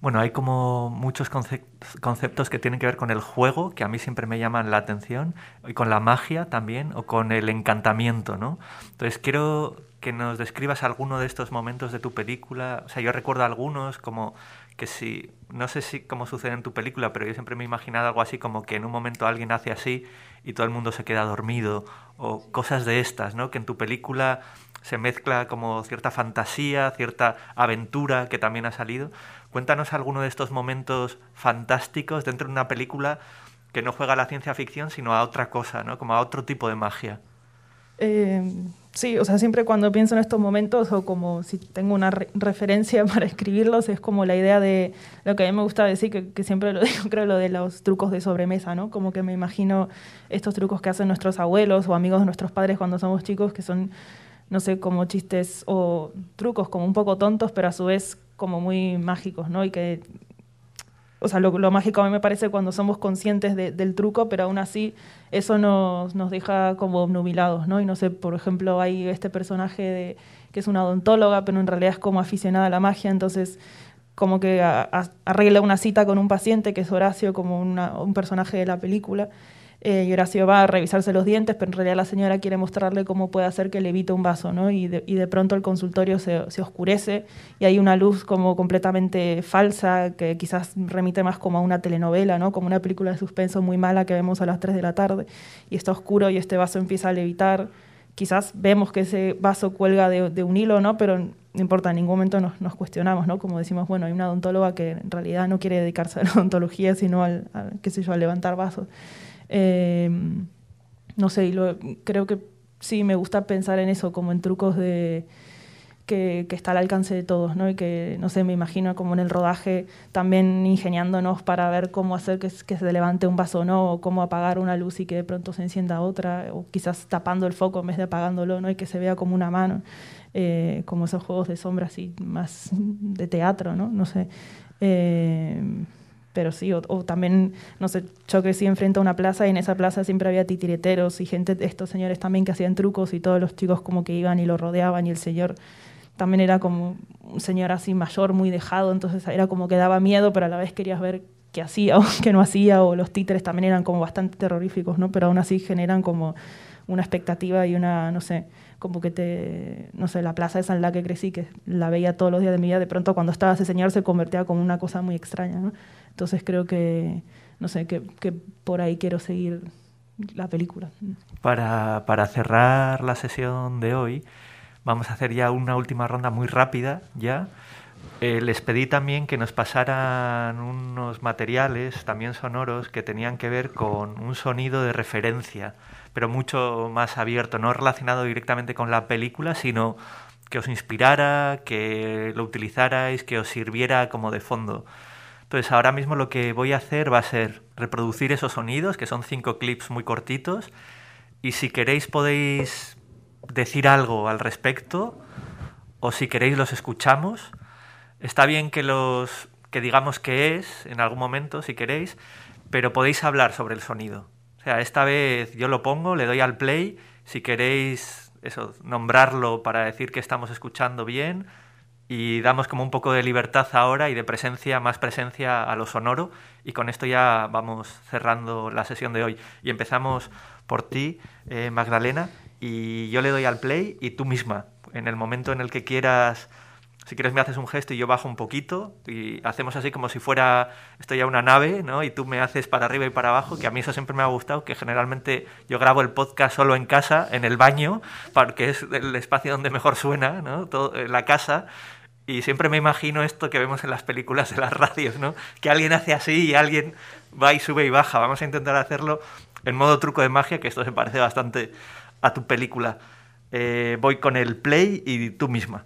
bueno, hay como muchos concep- conceptos que tienen que ver con el juego, que a mí siempre me llaman la atención, y con la magia también, o con el encantamiento, ¿no? Entonces quiero que nos describas alguno de estos momentos de tu película. O sea, yo recuerdo algunos como que si, no sé si cómo sucede en tu película, pero yo siempre me he imaginado algo así como que en un momento alguien hace así y todo el mundo se queda dormido, o cosas de estas, ¿no? Que en tu película se mezcla como cierta fantasía, cierta aventura que también ha salido. Cuéntanos alguno de estos momentos fantásticos dentro de una película que no juega a la ciencia ficción, sino a otra cosa, ¿no? Como a otro tipo de magia. Eh, sí, o sea, siempre cuando pienso en estos momentos o como si tengo una re- referencia para escribirlos, es como la idea de lo que a mí me gusta decir, que, que siempre lo digo, creo, lo de los trucos de sobremesa, ¿no? Como que me imagino estos trucos que hacen nuestros abuelos o amigos de nuestros padres cuando somos chicos, que son, no sé, como chistes o trucos como un poco tontos, pero a su vez como muy mágicos, ¿no? Y que o sea, lo, mágico a mí me parece cuando somos conscientes de- del truco, pero aún así eso nos, nos deja como obnubilados, ¿no? Y no sé, por ejemplo, hay este personaje de, que es una odontóloga, pero en realidad es como aficionada a la magia, entonces como que arregla una cita con un paciente que es Horacio, como un personaje de la película, eh, y Horacio va a revisarse los dientes, pero en realidad la señora quiere mostrarle cómo puede hacer que levite un vaso, ¿no? Y de, pronto el consultorio se, oscurece y hay una luz como completamente falsa que quizás remite más como a una telenovela, ¿no? Como una película de suspenso muy mala que vemos a las 3 de la tarde y está oscuro y este vaso empieza a levitar. Quizás vemos que ese vaso cuelga de, un hilo, ¿no? Pero no importa, en ningún momento nos, nos cuestionamos, ¿no? Como decimos, bueno, hay una odontóloga que en realidad no quiere dedicarse a la odontología, sino al, al, qué sé yo, a levantar vasos. Eh, no sé, y lo- creo que sí me gusta pensar en eso, como en trucos de que, que está al alcance de todos, ¿no? Y que, no sé, me imagino como en el rodaje también ingeniándonos para ver cómo hacer que, que se levante un vaso no, o cómo apagar una luz y que de pronto se encienda otra, o quizás tapando el foco en vez de apagándolo, ¿no? Y que se vea como una mano, eh, como esos juegos de sombras así, más de teatro, ¿no? No sé. Eh, pero sí, o, también, no sé, yo crecí enfrente a una plaza y en esa plaza siempre había titireteros y gente, estos señores también que hacían trucos y todos los chicos como que iban y lo rodeaban y el señor también era como un señor así mayor, muy dejado, entonces era como que daba miedo, pero a la vez querías ver qué hacía o qué no hacía, o los títeres también eran como bastante terroríficos, ¿no? Pero aún así generan como una expectativa y una, no sé, como que te, no sé, la plaza esa en la que crecí, que la veía todos los días de mi vida, de pronto cuando estaba ese señor se convertía como una cosa muy extraña. Entonces creo que, no sé, que, que por ahí quiero seguir la película. Para, para cerrar la sesión de hoy, vamos a hacer ya una última ronda muy rápida ya. Eh, les pedí también que nos pasaran unos materiales, también sonoros, que tenían que ver con un sonido de referencia, pero mucho más abierto, no relacionado directamente con la película, sino que os inspirara, que lo utilizarais, que os sirviera como de fondo. Entonces ahora mismo lo que voy a hacer va a ser reproducir esos sonidos, que son cinco clips muy cortitos, y si queréis podéis decir algo al respecto, o si queréis los escuchamos. Está bien que los que digamos qué es en algún momento, si queréis, pero podéis hablar sobre el sonido. Sea, esta vez yo lo pongo, le doy al play, si queréis eso, nombrarlo para decir que estamos escuchando bien, y damos como un poco de libertad ahora y de presencia, más presencia a lo sonoro. Y con esto ya vamos cerrando la sesión de hoy. Y empezamos por ti, eh, Magdalena, y yo le doy al play y tú misma, en el momento en el que quieras, si quieres me haces un gesto y yo bajo un poquito y hacemos así como si fuera esto ya una nave, ¿no? Y tú me haces para arriba y para abajo, que a mí eso siempre me ha gustado, que generalmente yo grabo el podcast solo en casa, en el baño, porque es el espacio donde mejor suena, ¿no? Todo, en la casa. Y siempre me imagino esto que vemos en las películas de las radios, ¿no? Que alguien hace así y alguien va y sube y baja. Vamos a intentar hacerlo en modo truco de magia, que esto se parece bastante a tu película. Eh, voy con el play y tú misma.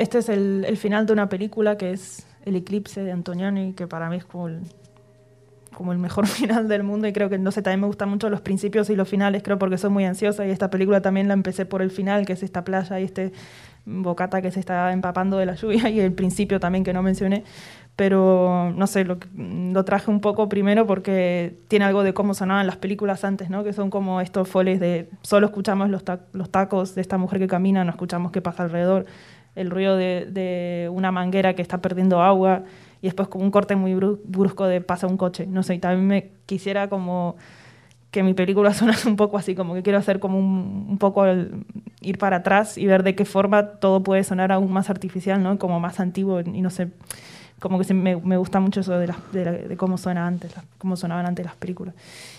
Este es el, el final de una película que es El Eclipse de Antonioni, que para mí es como el, como el mejor final del mundo y creo que, no sé, también me gustan mucho los principios y los finales, creo porque soy muy ansiosa y esta película también la empecé por el final, que es esta playa y este bocata que se está empapando de la lluvia y el principio también que no mencioné, pero no sé, lo, lo traje un poco primero porque tiene algo de cómo sonaban las películas antes, ¿no? Que son como estos foles de solo escuchamos los, ta- los tacos de esta mujer que camina, no escuchamos qué pasa alrededor, el ruido de, una manguera que está perdiendo agua y después como un corte muy bru- brusco de pasa un coche, no sé, y también me quisiera como que mi película sonase un poco así, como que quiero hacer como un, poco ir para atrás y ver de qué forma todo puede sonar aún más artificial, ¿no? Como más antiguo y no sé, como que me, gusta mucho eso de, cómo suena antes, cómo sonaban antes las películas.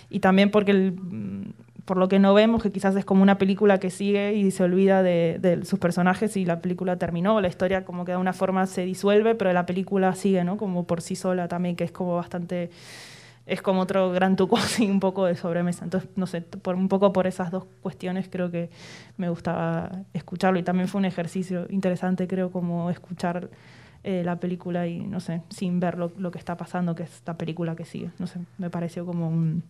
Y también porque el, por lo que no vemos, que quizás es como una película que sigue y se olvida de, sus personajes y la película terminó, la historia como que de una forma se disuelve, pero la película sigue, ¿no? Como por sí sola también, que es como bastante es como otro gran tuco así un poco de sobremesa. Entonces, no sé, por un poco por esas dos cuestiones creo que me gustaba escucharlo y también fue un ejercicio interesante, creo, como escuchar eh, la película y, no sé, sin ver lo, lo que está pasando, que es esta película que sigue. No sé, me pareció como un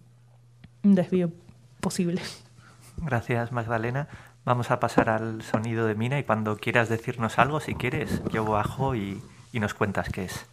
desvío posible. Gracias, Magdalena. Vamos a pasar al sonido de Mina y cuando quieras decirnos algo, si quieres, yo bajo y, y nos cuentas qué es.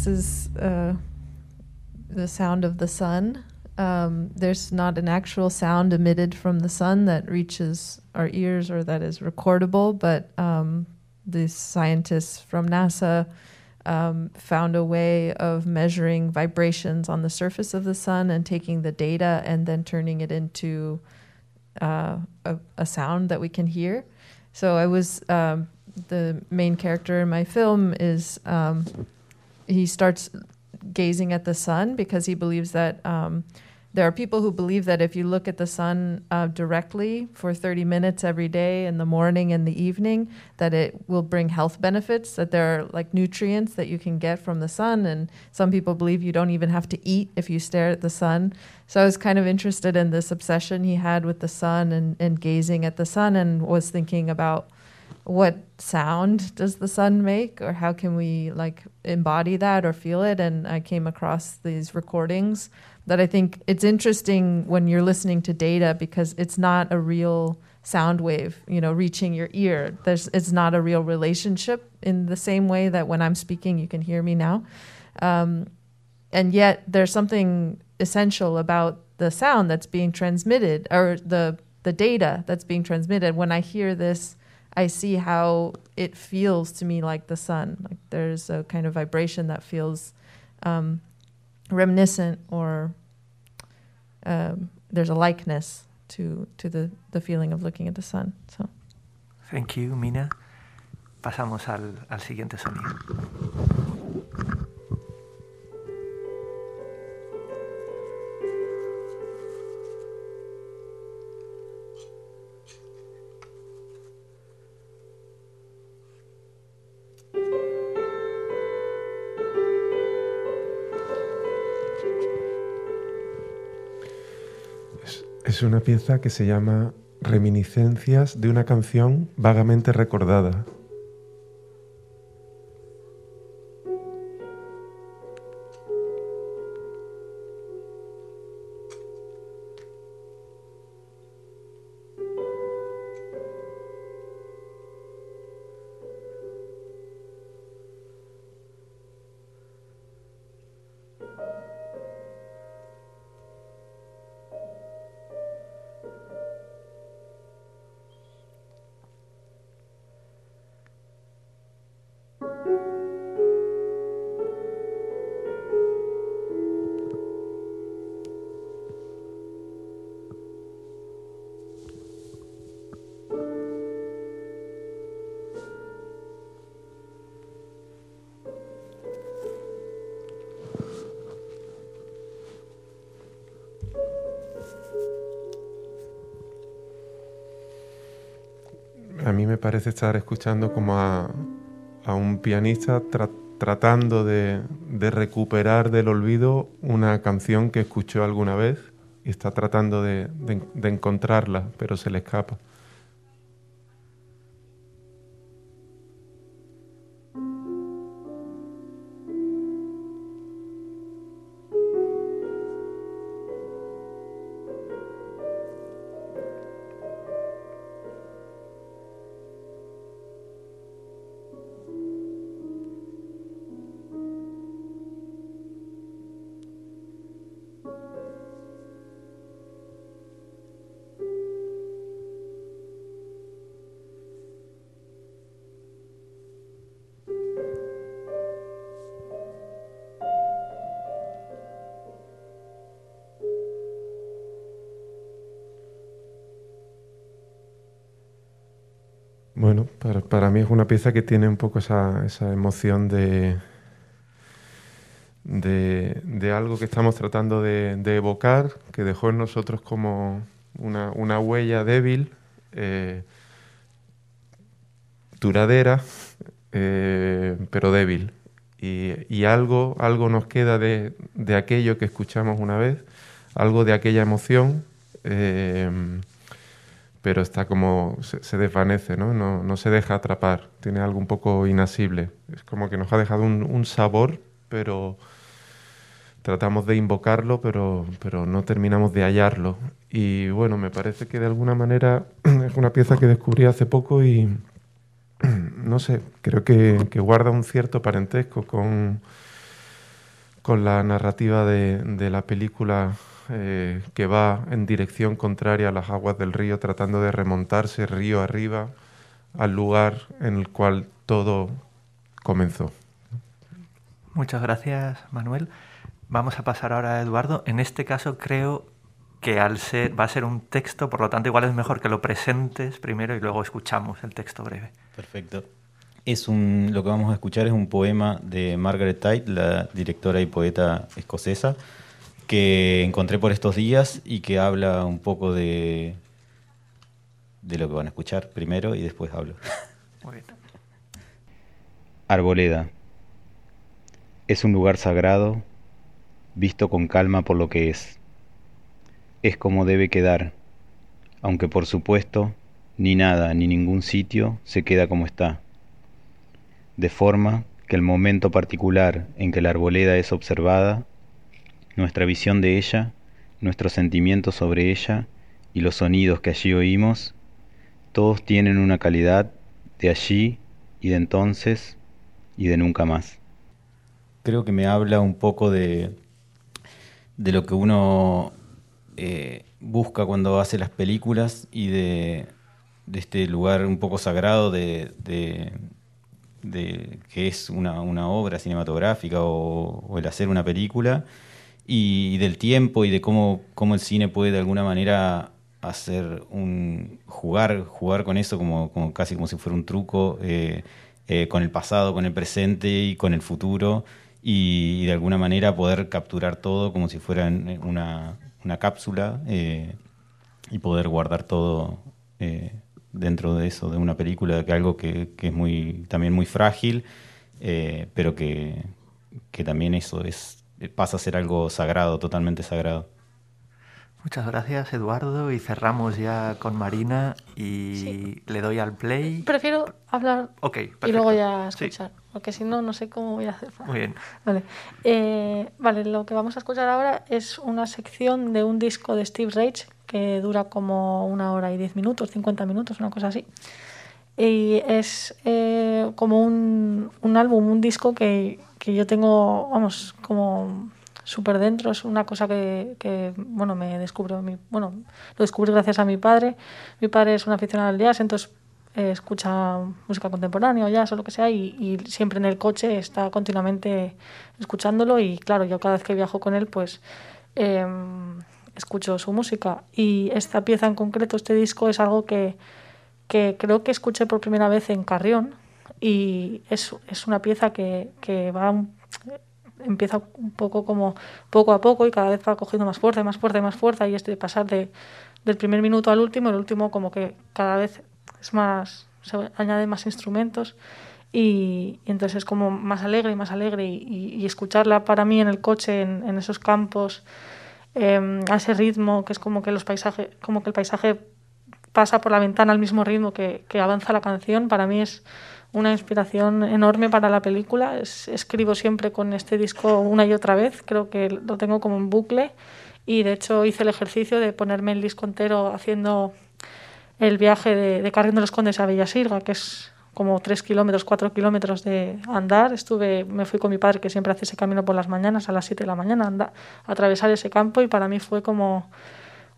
This is uh, the sound of the sun. Um, there's not an actual sound emitted from the sun that reaches our ears or that is recordable, but um, the scientists from NASA um, found a way of measuring vibrations on the surface of the sun and taking the data and then turning it into uh, a, a sound that we can hear. So I was um, the main character in my film is um, he starts gazing at the sun because he believes that um, there are people who believe that if you look at the sun uh, directly for 30 minutes every day in the morning and the evening, that it will bring health benefits, that there are like nutrients that you can get from the sun. And some people believe you don't even have to eat if you stare at the sun. So I was kind of interested in this obsession he had with the sun and, and gazing at the sun and was thinking about what sound does the sun make or how can we like embody that or feel it? And i came across these recordings that i think it's interesting when you're listening to data because it's not a real sound wave you know reaching your ear. There's it's not a real relationship in the same way that when i'm speaking you can hear me now. Um, and yet there's something essential about the sound that's being transmitted or the the data that's being transmitted. When i hear this I see how it feels to me like the sun. Like there's a kind of vibration that feels um, reminiscent, or um, there's a likeness to to the the feeling of looking at the sun. So Thank you, Mina. Pasamos al, al siguiente sonido. Es una pieza que se llama Reminiscencias de una canción vagamente recordada. Mí me parece estar escuchando como a, un pianista tra- tratando de, recuperar del olvido una canción que escuchó alguna vez y está tratando de- de encontrarla, pero se le escapa. Pieza que tiene un poco esa, esa emoción de, de, algo que estamos tratando de, de evocar, que dejó en nosotros como una, una huella débil, eh, duradera, eh, pero débil. Y, y algo, algo nos queda de, de aquello que escuchamos una vez, algo de aquella emoción. eh, pero está como se, desvanece, ¿no? ¿no? no se deja atrapar, tiene algo un poco inasible. Es como que nos ha dejado un, un sabor, pero tratamos de invocarlo, pero, pero no terminamos de hallarlo. Y bueno, me parece que de alguna manera es una pieza que descubrí hace poco y no sé, creo que, que guarda un cierto parentesco con, con la narrativa de, de la película eh, que va en dirección contraria a las aguas del río, tratando de remontarse río arriba al lugar en el cual todo comenzó. Muchas gracias, Manuel. Vamos a pasar ahora a Eduardo. En este caso creo que al ser, va a ser un texto, por lo tanto igual es mejor que lo presentes primero y luego escuchamos el texto breve. Perfecto. Es un, lo que vamos a escuchar es un poema de Margaret Tite, la directora y poeta escocesa, que encontré por estos días y que habla un poco de, de lo que van a escuchar primero y después hablo. Muy bien. Arboleda. Es un lugar sagrado, visto con calma por lo que es. Es como debe quedar, aunque por supuesto ni nada ni ningún sitio se queda como está. De forma que el momento particular en que la arboleda es observada, nuestra visión de ella, nuestros sentimientos sobre ella y los sonidos que allí oímos, todos tienen una calidad de allí y de entonces y de nunca más. Creo que me habla un poco de, de lo que uno eh, busca cuando hace las películas y de, de este lugar un poco sagrado de, de, de que es una, una obra cinematográfica o, o el hacer una película y, del tiempo y de cómo, cómo el cine puede de alguna manera hacer un jugar jugar con eso como, casi como si fuera un truco eh, eh, con el pasado con el presente y con el futuro y, de alguna manera poder capturar todo como si fuera una, una cápsula eh, y poder guardar todo dentro de eso de una película que algo que, que es muy también muy frágil pero que, que también eso es pasa a ser algo sagrado totalmente sagrado Muchas gracias, Eduardo. Y cerramos ya con Marina y Sí. le doy al play. Prefiero hablar Ok, y luego ya Sí. escuchar, porque si no, no sé cómo voy a hacer. Muy bien. Vale. Eh, vale, lo que vamos a escuchar ahora es una sección de un disco de Steve Reich que dura como una hora y diez minutos, 50 minutos, una cosa así. Y es eh, como un, un álbum, un disco que, que yo tengo, vamos, como súper dentro. Es una cosa que, que, bueno, me descubrió, mi, bueno, lo descubrí gracias a mi padre. Mi padre es un aficionado al jazz, entonces eh, escucha música contemporánea o jazz o lo que sea y, y siempre en el coche está continuamente escuchándolo y claro, yo cada vez que viajo con él pues eh, escucho su música y esta pieza en concreto, este disco es algo que, que creo que escuché por primera vez en Carrión y es, es una pieza que, que va empieza un poco como poco a poco y cada vez va cogiendo más fuerza, más fuerza, más fuerza y es de pasar de, del primer minuto al último, el último como que cada vez es más, se añaden más instrumentos y, y entonces es como más alegre y más alegre y, escucharla para mí en el coche, en, en esos campos, eh, a ese ritmo que es como que los paisajes, como que el paisaje pasa por la ventana al mismo ritmo que, que avanza la canción, para mí es una inspiración enorme para la película. Es- escribo siempre con este disco una y otra vez, creo que lo tengo como en bucle y de hecho hice el ejercicio de ponerme el disco entero haciendo el viaje de, de Carrión de los Condes a Bellasirga, que es como tres kilómetros, cuatro kilómetros de andar. Estuve, me fui con mi padre, que siempre hace ese camino por las mañanas, a las 7 de la mañana, anda, a atravesar ese campo y para mí fue como,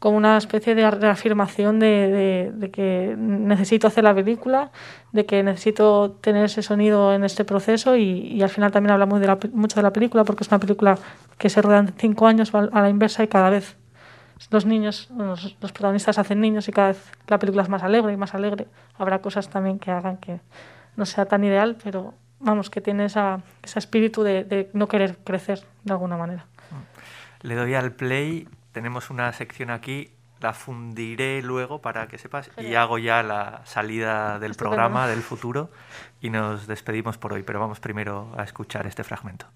como una especie de reafirmación de, que necesito hacer la película, de que necesito tener ese sonido en este proceso y, al final también hablamos de la mucho de la película porque es una película que se rueda en cinco años a la inversa y cada vez los niños, los, los protagonistas hacen niños y cada vez la película es más alegre y más alegre. Habrá cosas también que hagan que no sea tan ideal, pero vamos, que tiene esa, ese espíritu de, de no querer crecer de alguna manera. Le doy al play, tenemos una sección aquí, la fundiré luego para que sepas y Genial. hago ya la salida del Estupendo. programa del futuro y nos despedimos por hoy, pero vamos primero a escuchar este fragmento.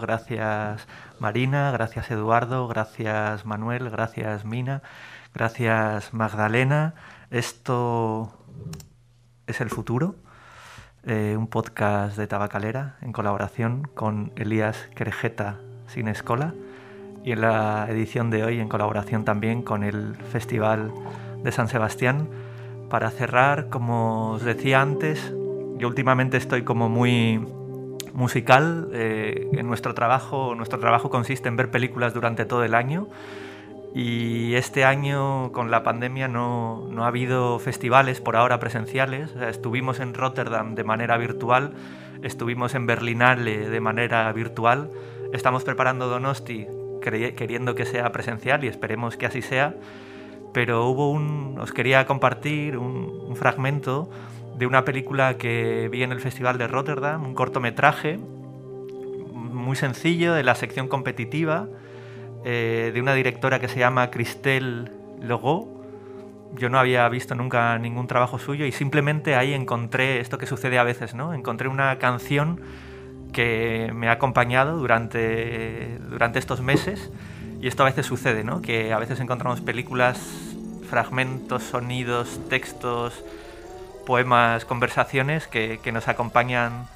Gracias Marina, gracias Eduardo, gracias Manuel, gracias Mina, gracias Magdalena. Esto es el futuro, eh, un podcast de Tabacalera en colaboración con Elías Querejeta Sin Escola y en la edición de hoy en colaboración también con el Festival de San Sebastián. Para cerrar, como os decía antes, yo últimamente estoy como muy musical eh, en nuestro trabajo. Nuestro trabajo consiste en ver películas durante todo el año y este año con la pandemia no, no ha habido festivales por ahora presenciales. O sea, estuvimos en Rotterdam de manera virtual, estuvimos en Berlinale de manera virtual, estamos preparando Donosti queriendo que sea presencial y esperemos que así sea. Pero hubo un, os quería compartir un, un fragmento de una película que vi en el Festival de Rotterdam, un cortometraje muy sencillo de la sección competitiva eh, de una directora que se llama Christelle Logo. Yo no había visto nunca ningún trabajo suyo y simplemente ahí encontré esto que sucede a veces, ¿no? Encontré una canción que me ha acompañado durante, durante estos meses y esto a veces sucede, ¿no? Que a veces encontramos películas, fragmentos, sonidos, textos, poemas, conversaciones que, que nos acompañan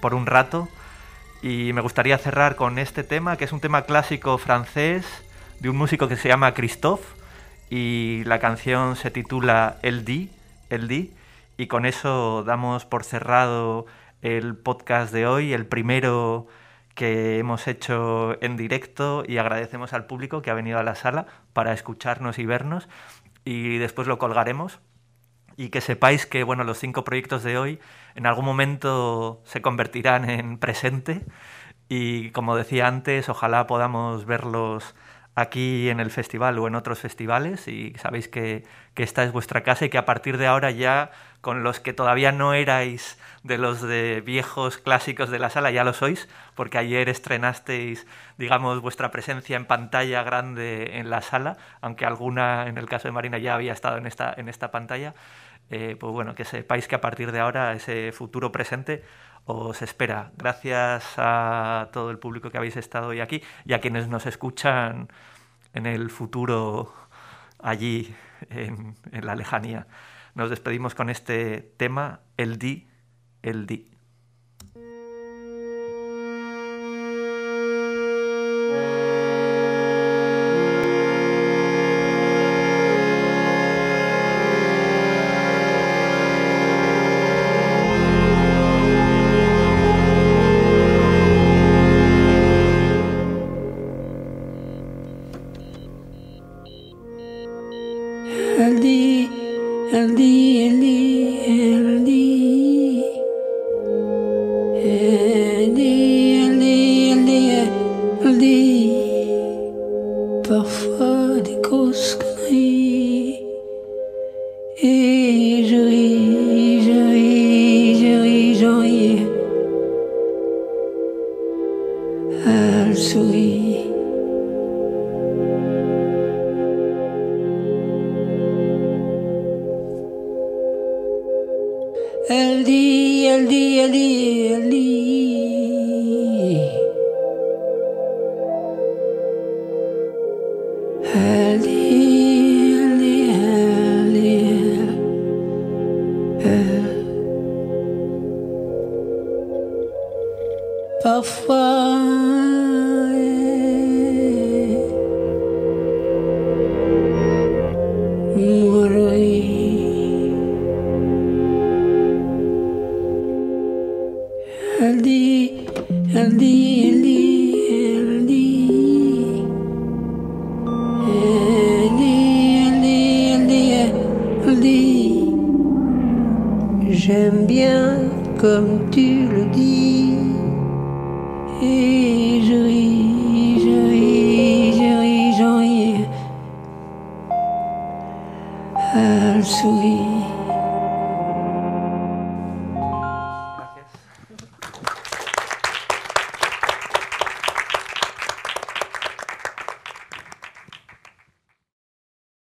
por un rato. Y me gustaría cerrar con este tema, que es un tema clásico francés de un músico que se llama Christophe y la canción se titula El Di, El Di, y con eso damos por cerrado el podcast de hoy, el primero que hemos hecho en directo y agradecemos al público que ha venido a la sala para escucharnos y vernos y después lo colgaremos y que sepáis que bueno, los cinco proyectos de hoy en algún momento se convertirán en presente. Y como decía antes, ojalá podamos verlos aquí en el festival o en otros festivales. Y sabéis que, que, esta es vuestra casa y que a partir de ahora ya con los que todavía no erais de los de viejos clásicos de la sala ya lo sois porque ayer estrenasteis digamos vuestra presencia en pantalla grande en la sala aunque alguna en el caso de Marina ya había estado en esta, en esta pantalla eh, pues bueno que sepáis que a partir de ahora ese futuro presente os espera. Gracias a todo el público que habéis estado hoy aquí y a quienes nos escuchan en el futuro allí en, en la lejanía. Nos despedimos con este tema, el di, el di.